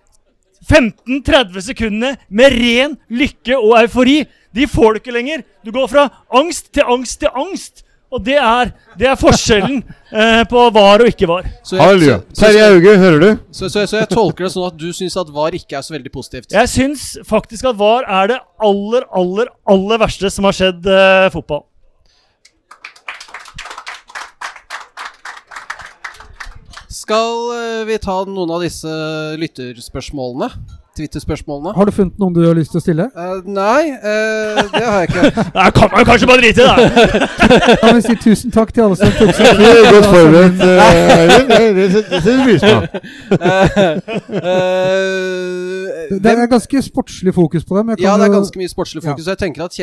15-30 sekundene med ren lykke og eufori. De får du ikke lenger. Du går fra angst til angst til angst. Og det er, det er forskjellen <laughs> eh, på var og ikke var.
Halleluja. Terje Hauge, hører du?
så, så, så jeg tolker det sånn at du syns at VAR ikke er så veldig positivt.
Jeg syns faktisk at VAR er det aller, aller, aller verste som har skjedd eh, fotball.
Skal eh, vi ta noen av disse lytterspørsmålene? Twitter-spørsmålene?
Har du funnet noen du har lyst til å stille?
Uh, nei, uh, det har jeg ikke. <laughs>
Det kan man kanskje bare drite i da!
Kan vi si tusen takk til alle som tok seg
tid? er godt forberedt, Eivind. Det- setter vi pris på.
Eh,
Det er ganske sportslig fokus på dem.
Ja, det er ganske mye sportslig fokus. og Jeg tenker at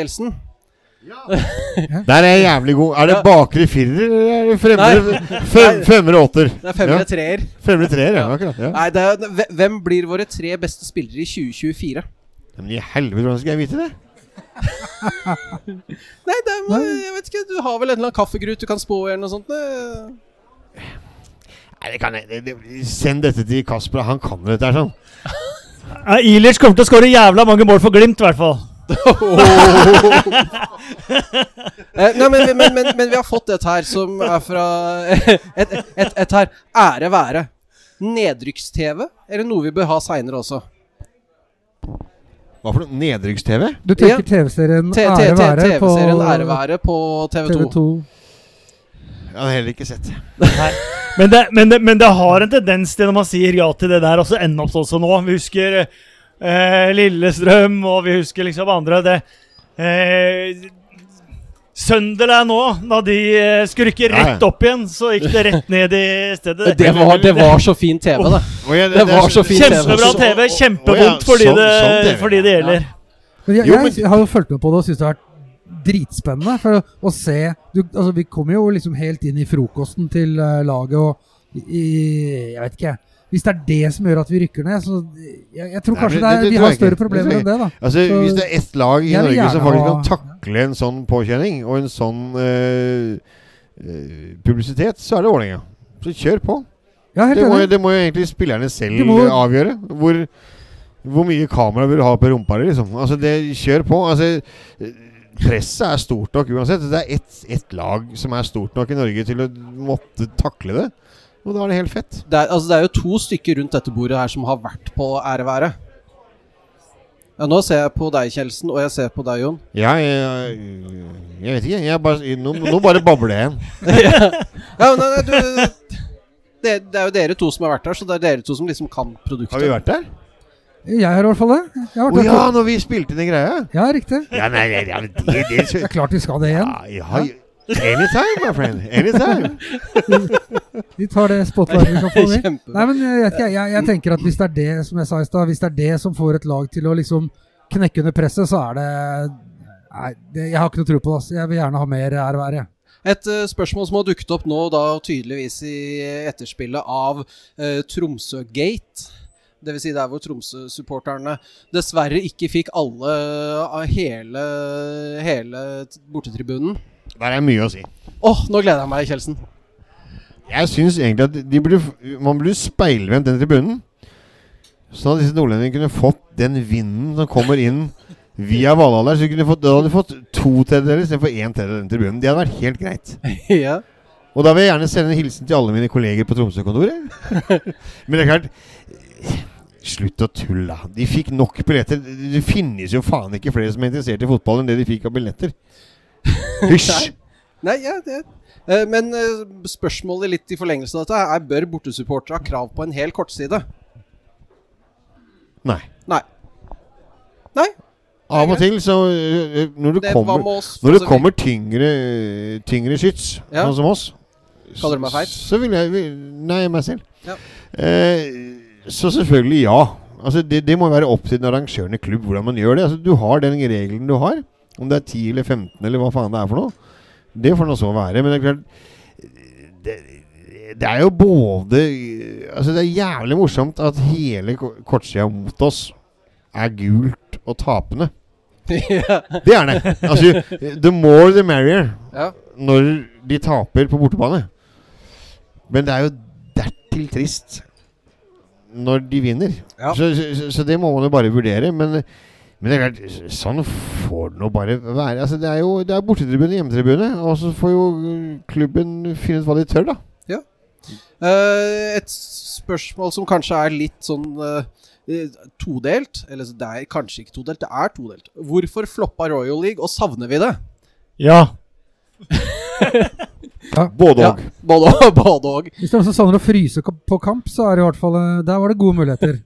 Der er jeg jævlig god. Er det
Ja.
bakre firer, eller er fremre, fem, femre åtter?
Det er femmer og treer.
Femre treer, ja. Akkurat. Ja.
Nei, det er, hvem blir våre tre beste spillere i 2024?
Men i helvete, hvordan skal jeg vite det? <laughs>
Nei, det er, jeg vet ikke. Du har vel en eller annen kaffegrut du kan spå eller noe sånt? eh?
Nei, det kan jeg det, det, Send dette til Kasper, han kan dette her sånn.
Ja, Ilic kommer til å skåre jævla mange mål for Glimt, i hvert fall. <laughs>
Eh, nei, men, men, men, men vi har fått et her som er fra <laughs> Et, et, et her. Ære være. Nedrykks-TV, eller noe vi bør ha seinere også?
Hva for noe? Nedrykks-TV?
Du tenker TV-serien Ære være på
TV-serien Ære være på TV2.
TV2.
Jeg har heller ikke sett.
Nei. Men det, men, det, men det har en tendens til når man sier ja til det der, og så ender opp sånn som nå. Vi husker eh, Lillestrøm, og vi husker liksom andre. Det, eh, Sunderland nå, da de eh,
ja.
rett opp igjen, så gikk det rett ned i stedet.
Det var, det var så fin TV, det.
Å, ja,
Det var så fin
Kjempebra TV,
Å,
kjempevondt fordi,
sånn-
det,
sånn
fordi det gjelder.
Men jeg, jeg, har jo fulgt med på det og syns det har vært dritspennende. For å se du, altså, Vi kommer jo liksom helt inn i frokosten til eh, laget og i, Jeg vet ikke. Hvis det er det som gjør at vi rykker ned, så Jeg, jeg tror
Nei,
kanskje det
det- det
vi har større problemer enn det, da.
Altså,
Så-
Hvis det er ett lag i Norge som faktisk kan takle en sånn påkjenning og en sånn eh, eh, publisitet, så er det Vålerenga. Så kjør på.
Ja, helt
Det må, det må jo egentlig spillerne selv
må-
avgjøre. Hvor, hvor mye kamera vil du ha på rumpa di, liksom. Altså, det, kjør på. Altså, presset er stort nok uansett. Det er ett et lag som er stort nok i Norge til å måtte takle det. Og da er det helt fett.
Det er, altså, det er jo to stykker rundt dette bordet her som har vært på æreværet. Ja, nå ser jeg på deg, Kjelsen, og jeg ser på deg, Jon.
Jeg, jeg, jeg vet ikke. Jeg bare, nå, nå bare babler jeg igjen. <laughs>
Ja, men, du, det, det er jo dere to som har vært der, så det er dere to som liksom kan produktet.
Har vi vært der?
Jeg har i hvert fall det.
Å
oh,
ja, når vi spilte inn den greia?
Ja, riktig.
Ja, nei, nei, ja, det, det, det,
Det er klart vi skal det igjen.
ja, ja, Anytime, my friend. Anytime.
Vi tar det spotlightet vi kan få. <laughs>
Med.
Nei, men jeg, vet jeg, jeg tenker at hvis det er det som jeg sa i sted, hvis det er det som får et lag til å liksom knekke under presset, så er det Nei, det, jeg har ikke noe tro på det. Altså. Jeg vil gjerne ha mer ære være. jeg.
Et eh, spørsmål som har dukket opp nå, da tydeligvis i etterspillet av uh, Tromsø-gate. Dvs. Si der hvor Tromsø-supporterne dessverre ikke fikk alle av hele, hele bortetribunen.
Der er mye å si.
Åh, nå gleder jeg meg, Kjeldsen.
Jeg syns egentlig at de burde, man burde speilvendt den tribunen. Sånn at disse nordlendingene kunne fått den vinden som kommer inn via Valhall. Så de kunne fått, da hadde de fått to tredjedeler istedenfor én tredjedel av den tribunen. Det hadde vært helt greit. <laughs>
ja.
Og da vil jeg gjerne sende en hilsen til alle mine kolleger på Tromsø-kontoret. <laughs> Men det er klart Slutt å tulle. De fikk nok billetter. Det finnes jo faen ikke flere som er interessert i fotball enn det de fikk av billetter. Hysj!
Nei, ja, det eh, Men eh, spørsmålet litt i forlengelse av dette er Bør bortesupportere ha krav på en hel kortside?
Nei.
Nei. Nei.
Av og til så øh, Når det
Det var
kommer
med oss.
Når det
Altså,
kommer tyngre, tyngre skyts,
Ja.
sånn som oss
Kaller du meg feit?
Så vil jeg vil, Nei, meg selv.
Ja.
Eh, så selvfølgelig ja. Altså det, det må være opp til den arrangørende klubb hvordan man gjør det. Altså Du har den regelen du har. Om det er 10 eller 15 eller hva faen det er for noe. Det får nå så være. Men det er klart det, det er jo både Altså Det er jævlig morsomt at hele ko- kortsida mot oss er gult og tapende. <laughs>
ja.
Det er det. Altså, the more the merrier
ja.
når de taper på bortebane. Men det er jo dertil trist når de vinner.
Ja.
Så, så, så det må man jo bare vurdere. Men, men det er klart, sånn får det nå bare være. Altså, det er jo det er bortetribune og hjemmetribune, og så får jo klubben finne ut hva de tør, da.
Eh, et spørsmål som kanskje er litt sånn eh, todelt. Eller det er kanskje ikke todelt, det er todelt. Hvorfor floppa Royal League, og savner vi det?
Ja. <laughs>
Både
Ja,
og.
både, <laughs> både og.
Hvis det er noen som savner å fryse på kamp, så er det i hvert fall Der var det gode muligheter.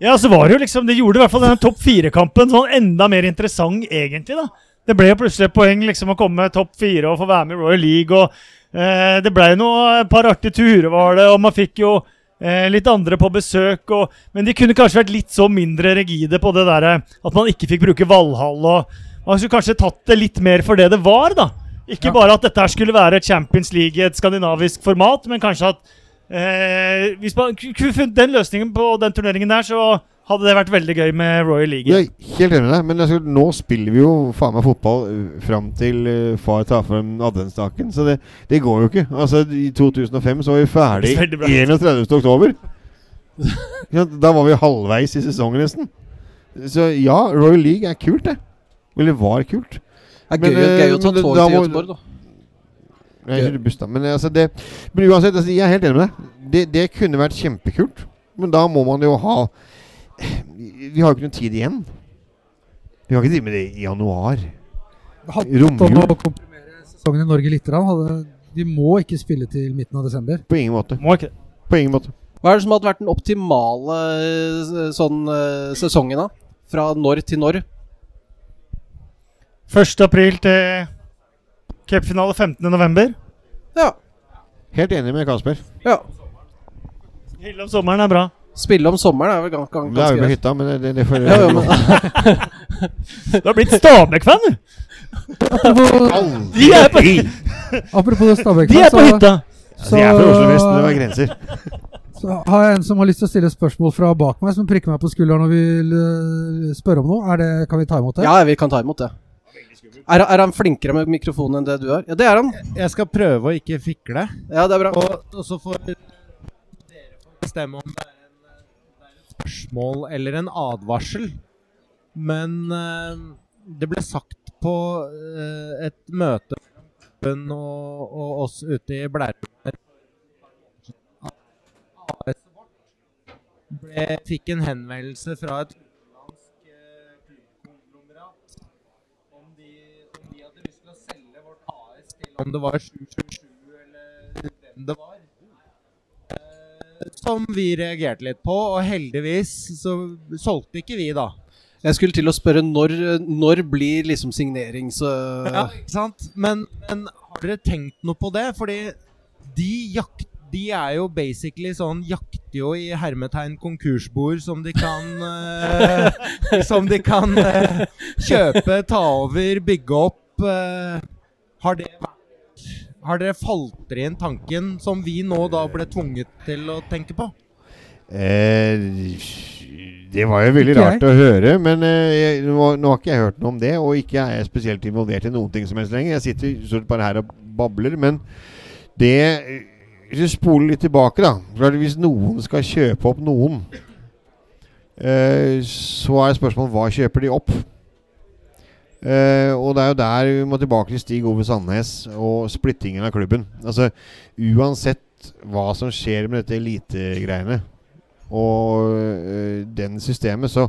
Ja, så var det jo liksom Det gjorde i hvert fall denne topp fire-kampen sånn enda mer interessant, egentlig. da Det ble jo plutselig et poeng liksom å komme topp fire og få være med i Royal League. Og eh, Det ble noe et par artige turer, var det, og man fikk jo eh, litt andre på besøk. Og, men de kunne kanskje vært litt så mindre rigide på det derre at man ikke fikk bruke Valhall. og Man skulle kanskje tatt det litt mer for det det var, da. Ikke
Ja.
bare at dette skulle være Champions League i et skandinavisk format, men kanskje at Eh, hvis man kunne funnet den løsningen på den turneringen der, så hadde det vært veldig gøy med Royal League.
Jeg er helt enig med deg, men altså, nå spiller vi jo faen meg fotball uh, fram til uh, far tar frem adventsstaken. Så det, det går jo ikke. Altså, I 2005 så var vi ferdig 31. oktober. ja. Da var vi halvveis i sesongen nesten. Så ja, Royal League er kult, det. Eller var kult.
Det er
Men,
gøy, gøy å
eh,
ta
men
tog
da
til Göteborg, da.
Jeg kjører buss, da. Men, altså, det, men uansett, altså, jeg er helt enig med deg. Det, det kunne vært kjempekult. Men da må man jo ha Vi har jo ikke noe tid igjen. Vi kan ikke drive med det i januar.
Hadde
Romjul.
å komprimere sesongen i Norge litt. Hadde, vi må ikke spille til midten av desember.
På ingen måte.
Må ikke.
På ingen måte.
Hva er det som hadde vært den optimale eh, sånn eh, sesongen, da? Fra når til når?
1. april til cupfinale 15. november.
Ja.
Helt enig med Kasper.
ja.
Spille om sommeren er bra.
Spille om sommeren er vel gans gans ganske
Da er vi på hytta, men det, det får
Ja, ja, <laughs>
Du har blitt Stabæk-fan, du!
Apropos,
De er på,
apropos Stabæk,
de er på
så,
hytta!
Altså, jeg er fra Oslo vest, men det var grenser. <laughs>
så har jeg en som har lyst til å stille spørsmål fra bak meg, som prikker meg på skulderen og vil spørre om noe. Er det, kan vi ta imot det?
ja, vi kan ta imot det. Er, er han flinkere med mikrofonen enn det du er? Ja, det er han.
Jeg skal prøve å ikke fikle.
Ja, det er bra.
Og, og så får dere bestemme om det er, en, det er et spørsmål eller en advarsel. Men uh, det ble sagt på uh, et møte og, og oss ute i Blærum ble, fikk en henvendelse fra et utenlandsk eh, klubbkonglomerat om de, om de hadde lyst til å selge vårt AS til om det var 727 eller hvem det var. Eh, Som vi reagerte litt på, og heldigvis så solgte ikke vi, da.
Jeg skulle til å spørre når, når blir liksom signering så
Ja, ikke sant? Men, men har dere tenkt noe på det? Fordi de jakt, de er jo basically sånn Jakter jo i hermetegn konkursbord som de kan eh, Som de kan eh, kjøpe, ta over, bygge opp. eh. har det vært Har dere falt dere inn tanken som vi nå da ble tvunget til å tenke på?
Eh, det var jo veldig rart å høre, men eh, jeg, nå, nå har ikke jeg hørt noe om det. Og ikke er jeg spesielt involvert i noen ting som helst lenger. Jeg sitter stort bare her og babler. Men det Hvis vi spoler litt tilbake, da Hvis noen skal kjøpe opp noen, eh, så er spørsmålet hva kjøper de opp? Eh, og det er jo der vi må tilbake til Stig Ove Sandnes og splittingen av klubben. Altså Uansett hva som skjer med dette elitegreiene og øh, den systemet, så,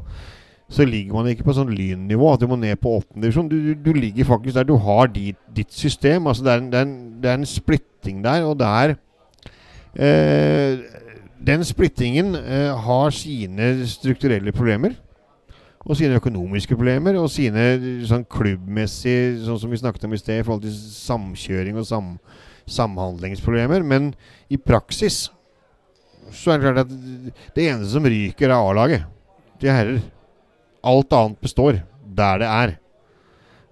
så ligger man ikke på sånn lynnivå at du må ned på åttendedivisjon. Du, du, du ligger faktisk der du har ditt, ditt system. Altså det er, en, det, er en, det er en splitting der, og der øh, Den splittingen har sine strukturelle problemer. Og sine økonomiske problemer, og sine sånn klubbmessige, sånn som vi snakket om i sted, i forhold til samkjøring og sam, samhandlingsproblemer. Men i praksis så er det klart at det eneste som ryker, er A-laget til herrer. Alt annet består der det er.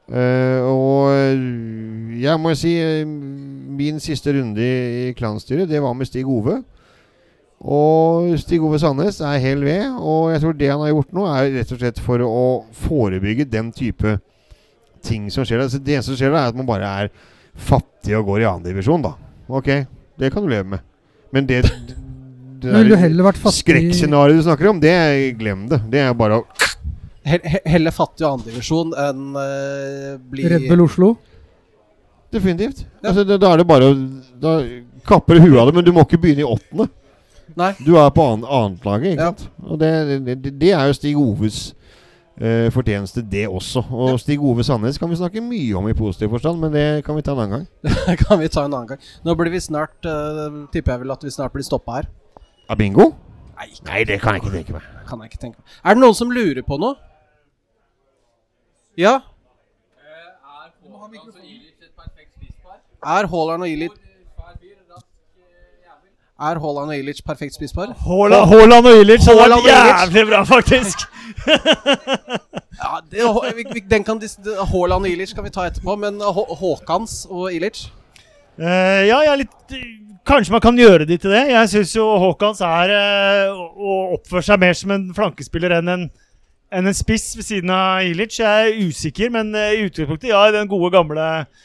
Uh, og jeg må si eh, min siste runde i, i klanstyret, det var med Stig Ove. Og Stig Ove Sandnes er hell ved, og jeg tror det han har gjort nå, er rett og slett for å forebygge den type ting som skjer. Altså det eneste som skjer da, er at man bare er fattig og går i annendivisjon, da. Ok, det kan du leve med. Men det, det, skrekkscenarioet du snakker om, det glem det. Det er bare å
he- he- Heller fattig og andredivisjon enn uh, bli
Red Bull Oslo?
Definitivt.
Ja.
Altså, det, da er det bare å Da kapper du huet av det, men du må ikke begynne i åttende.
Nei.
Du er på an annetlaget, ikke
Ja.
sant? Og det, det, det er jo Stig Oves uh, fortjeneste, det også. Og
Ja.
Stig Ove Sandnes kan vi snakke mye om i positiv forstand, men det kan vi ta en annen gang. <laughs>
Det kan vi ta en annen gang. Nå blir vi snart uh, Tipper jeg vel at vi snart blir stoppa her.
Av bingo?
Nei,
Nei, det kan jeg ikke tenke meg.
kan jeg ikke tenke meg. Er det noen som lurer på noe? Ja? Er Haaland og Ilic Er Haaland og Ilic perfekt spisspar?
Haaland Haaland og Ilic hadde vært jævlig bra, faktisk. <laughs>
Ja, det, vi, vi, den kan Haaland og Ilic kan vi ta etterpå, men Hå Håkans og Ilic
Uh, ja, jeg er litt Kanskje man kan gjøre de til det. Jeg syns jo Haakons er uh, å oppføre seg mer som en flankespiller enn en, enn en spiss ved siden av Ilic. Jeg er usikker, men eh, i utgangspunktet, ja, i den gode gamle eh,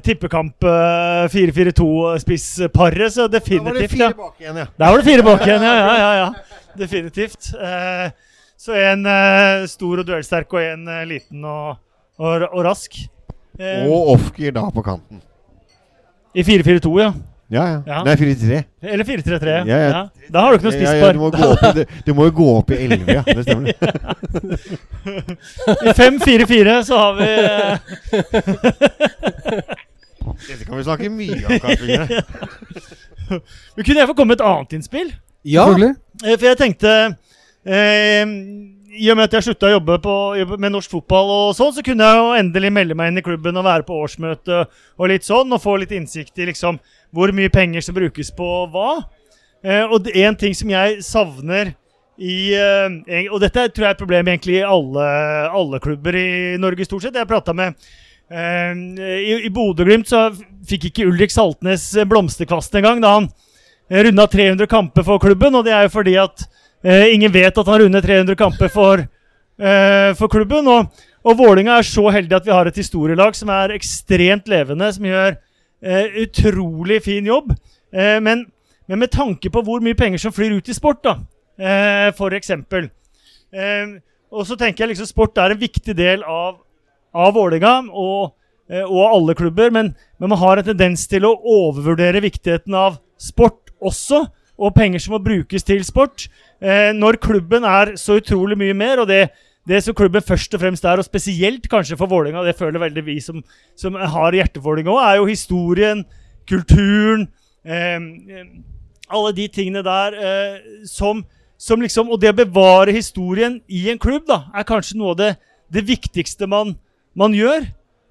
tippekamp eh, 4-4-2-spissparet, så
Da var det
definitivt.
fire bak igjen, ja.
Der var det fire bak igjen, ja. ja, ja, ja. <laughs> definitivt. Eh, så en eh, stor og duellsterk og en eh, liten og, og, og rask.
Og offgear da på kanten.
I 4-4-2, ja.
Ja, ja.
Ja.
Nei, 4-3.
Eller 4-3-3.
Ja, ja.
Ja. Da har du ikke noe
Ja, ja, du, må
spisspar.
gå opp i, du, du må jo gå opp i 11, ja. Det stemmer. det. <laughs>
I 5-4-4 så har vi <laughs>
Dette kan vi snakke mye om, kanskje. <laughs>
Men Kunne jeg få komme med et annet innspill?
Ja!
Eh, For jeg tenkte eh, I og med at jeg slutta å jobbe, på, jobbe med norsk fotball, og sånn, så kunne jeg jo endelig melde meg inn i klubben og være på årsmøte og litt sånn, og få litt innsikt i liksom hvor mye penger som brukes på hva. Eh, og en ting som jeg savner i eh, Og dette tror jeg er et problem egentlig i alle, alle klubber i Norge, stort sett. Jeg prata med eh, I, i Bodø-Glimt så fikk ikke Ulrik Saltnes blomsterkvast engang da han runda 300 kamper for klubben, og det er jo fordi at ingen vet at han rundet 300 kamper for, for klubben. Og, og Vålinga er så heldig at vi har et historielag som er ekstremt levende, som gjør utrolig fin jobb. Eh, men, men med tanke på hvor mye penger som flyr ut i sport, da, eh, for eksempel. Eh, og så tenker jeg liksom sport er en viktig del av, av Vålerenga og, eh, og alle klubber, men, men man har en tendens til å overvurdere viktigheten av sport også, og penger som må brukes til sport. Eh, når klubben er så utrolig mye mer, og det, det som klubben først og fremst er, og spesielt kanskje for Vålinga, det føler veldig vi som, som har hjertet for òg, er jo historien, kulturen eh, Alle de tingene der eh, som, som liksom Og det å bevare historien i en klubb da, er kanskje noe av det, det viktigste man, man gjør.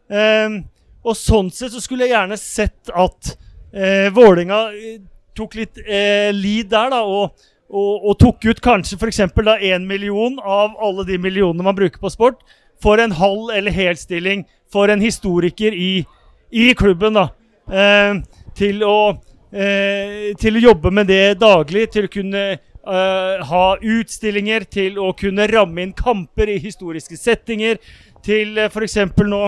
Eh, og sånn sett så skulle jeg gjerne sett at eh, Vålinga eh, tok litt eh, lead der, da, og, og, og tok ut kanskje f.eks. én million av alle de millionene man bruker på sport, for en halv eller helstilling for en historiker i, i klubben. da, eh, til, å, eh, til å jobbe med det daglig, til å kunne eh, ha utstillinger, til å kunne ramme inn kamper i historiske settinger, til uh, f.eks. nå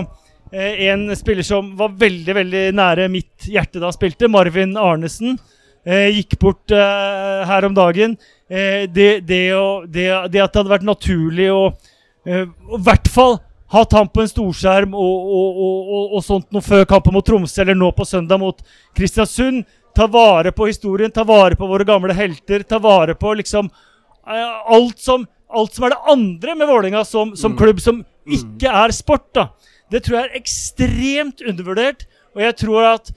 eh, en spiller som var veldig veldig nære mitt hjerte da han spilte, Marvin Arnesen. Eh, gikk bort eh, her om dagen. Eh, det, det, å, det, det at det hadde vært naturlig å i hvert fall hatt han på en storskjerm og, og, og, og, sånt noe før kampen mot Tromsø eller nå på søndag mot Kristiansund. Ta vare på historien, ta vare på våre gamle helter. Ta vare på liksom alt som, alt som er det andre med Vålerenga som, som klubb, som ikke er sport. da. Det tror jeg er ekstremt undervurdert. Og jeg tror at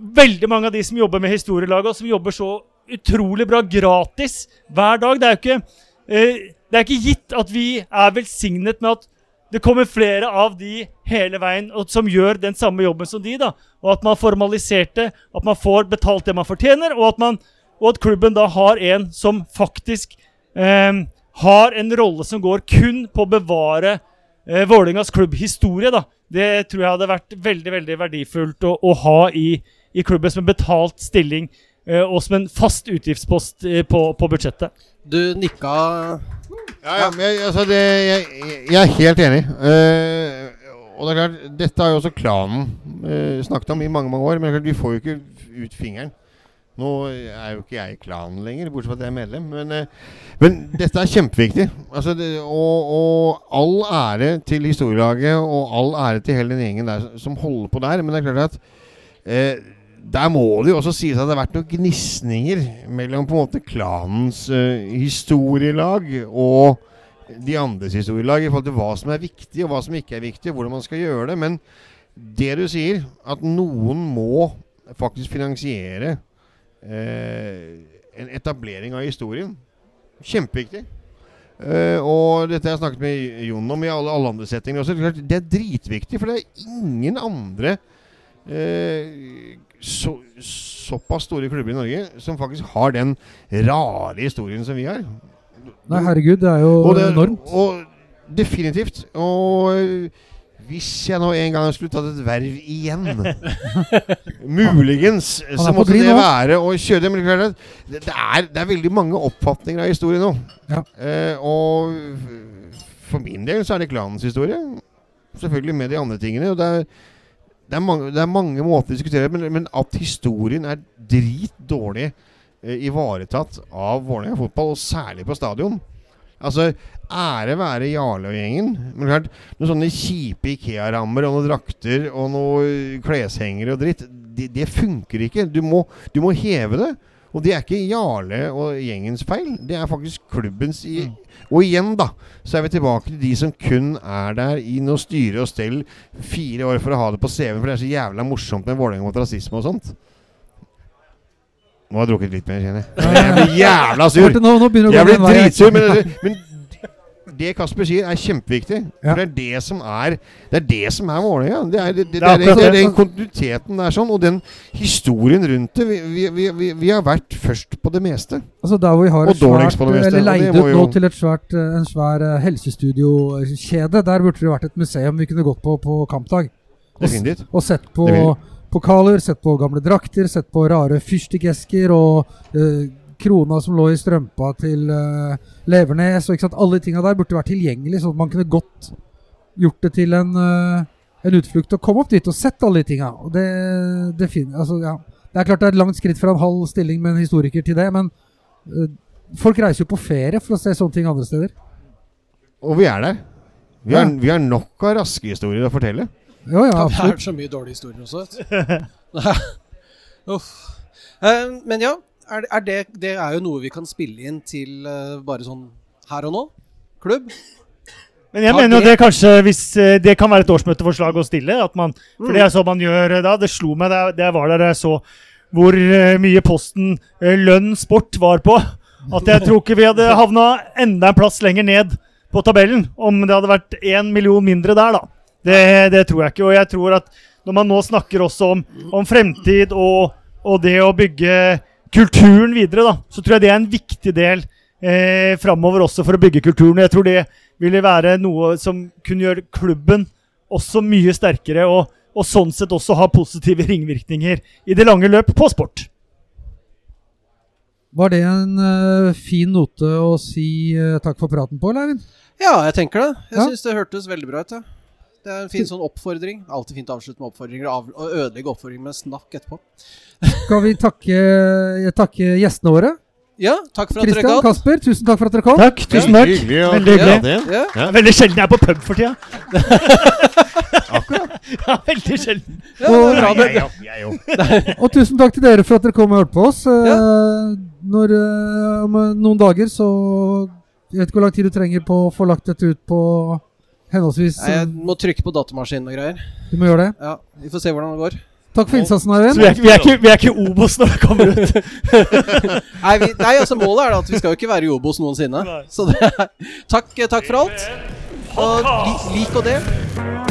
veldig mange av de som jobber med historielaget, og som jobber så utrolig bra gratis hver dag Det er jo ikke, eh, det er ikke gitt at vi er velsignet med at det kommer flere av de hele veien og som gjør den samme jobben som de. da, Og at man formaliserte, at man får betalt det man fortjener, og at, man, og at klubben da har en som faktisk eh, har en rolle som går kun på å bevare eh, Vålerengas klubbhistorie. da. Det tror jeg hadde vært veldig veldig verdifullt å, å ha i, i klubben som en betalt stilling eh, og som en fast utgiftspost eh, på, på budsjettet.
Du nikka
Ja, ja, men jeg, altså det, jeg, jeg er helt enig. Uh, og det er klart, Dette har jo også klanen uh, snakket om i mange mange år. Men det er klart, vi får jo ikke ut fingeren. Nå er jo ikke jeg i klanen lenger, bortsett fra at jeg er medlem. Men, men dette er kjempeviktig. Altså det, og, og all ære til historielaget, og all ære til hele den gjengen der som holder på der. Men det er klart at eh, der må det jo også sies at det har vært noen gnisninger mellom på en måte klanens uh, historielag og de andres historielag i forhold til hva som er viktig, og hva som ikke er viktig, og hvordan man skal gjøre det. Men det du sier, at noen må faktisk finansiere uh, en etablering av historien, kjempeviktig. Uh, og dette har jeg snakket med Jon om i alle, alle andre settinger også. Det er dritviktig, for det er ingen andre eh, så, såpass store klubber i Norge som faktisk har den rare historien som vi har.
Nei, herregud, det er jo
Og det,
enormt.
Og definitivt. Og øh, hvis jeg nå en gang skulle tatt et verv igjen <laughs> Muligens så måtte det være å kjøre det. Men det, er det, det, er, det er veldig mange oppfatninger av historie nå.
Ja.
Eh, og for min del så er det klanens historie. Selvfølgelig med de andre tingene. Og det er, det er, mange, det er mange måter å diskutere men, men at historien er dritdårlig eh, ivaretatt av Vålerenga fotball, og særlig på stadion. Altså, ære være Jarle og gjengen. Men klart, noen sånne kjipe Ikea-rammer og noen drakter og noen kleshengere og dritt, det, det funker ikke. Du må, du må heve det. Og det er ikke Jarle og gjengens feil. Det er faktisk klubbens i Og igjen, da, så er vi tilbake til de som kun er der i noe styre og stell fire år for å ha det på CV-en, for det er så jævla morsomt med Vålerenga mot rasisme og sånt. Nå har jeg drukket litt mer, kjenner jeg. Jeg blir jævla sur. Jeg blir dritsur, men, men det Kasper sier, er kjempeviktig.
Ja.
For det er det som er Det er det som er målinga. Det er, det, det,
Det
det er den kontinuiteten der sånn, og den historien rundt det. Vi, vi, vi, vi, har vært først på det meste.
Altså Der hvor vi har
Og dårligst
svært,
på det meste,
eller leid ut nå til et svært, eh, en svær eh, helsestudiokjede, der burde det vært et museum vi kunne gått på på kampdag. Og, og sett på pokaler, sett på gamle drakter, sett på rare fyrstikkesker og eh, krona som lå i strømpa til uh, Levernes. Og ikke sant, Alle de tinga der burde vært tilgjengelig, sånn at man kunne godt gjort det til en, uh, en utflukt og komme opp dit og sett alle de tinga. Det, det, altså, ja. det er klart det er et langt skritt fra en halv stilling med en historiker til det, men uh, folk reiser jo på ferie for å se sånne ting andre steder.
Og vi er der. Vi har,
Ja.
vi har nok av raske historier å fortelle.
Jo, ja,
Det er
absolutt.
så mye dårlige historier også. <laughs> Uff. Um, men ja, er, er det, det er jo noe vi kan spille inn til uh, bare sånn her og nå. Klubb.
Men jeg mener jo
det-
kanskje hvis eh, Det kan være et årsmøteforslag å stille. At man, for det er sånn man gjør eh, da. Det slo meg da jeg var der jeg så hvor mye posten lønn sport var på. At jeg tror ikke vi hadde havna enda en plass lenger ned på tabellen om det hadde vært én million mindre der, da. Det, det tror jeg ikke. Og jeg tror at når man nå snakker også om, om fremtid og, og det å bygge kulturen videre, da, så tror jeg det er en viktig del eh, framover også for å bygge kulturen. Jeg tror det ville være noe som kunne gjøre klubben også mye sterkere, og, og sånn sett også ha positive ringvirkninger i det lange løp på sport.
Var det en uh, fin note å si uh, takk for praten på, Leivind?
Ja, jeg tenker det. Jeg
Ja.
synes syns det hørtes veldig bra ut. Ja. Det er en fin sånn oppfordring. Alltid fint å avslutte med oppfordringer og av- ødelegge oppfordringer med snakk etterpå. <laughs>
Skal vi takke, eh, takke gjestene våre?
Ja, takk for at dere
kom.
gadd.
Kasper, tusen takk for at dere kom.
Takk, tusen takk.
Hyggelig å
Veldig hyggelig.
Ja.
Ja. Veldig sjelden jeg er på pub for tida. <laughs> <laughs> ja, veldig sjelden.
Ja, og, bra.
Jeg òg. Jeg.
Og tusen takk til dere for at dere kom og hørte på oss. Ja. Når, eh, om eh, noen dager så Jeg vet ikke hvor lang tid du trenger på å få lagt dette ut på henholdsvis
Nei, Jeg
eh,
må trykke på datamaskinen og greier.
Du må gjøre det.
Ja, Vi får se hvordan det går.
Takk for innsatsen,
Så vi er, vi er, ikke, vi er ikke Obos når det kommer ut. <laughs>
Nei, vi, nei, altså Målet er da at vi skal jo ikke være i Obos noensinne.
Nei.
Så det er, takk, takk for alt. Og li, lik og del.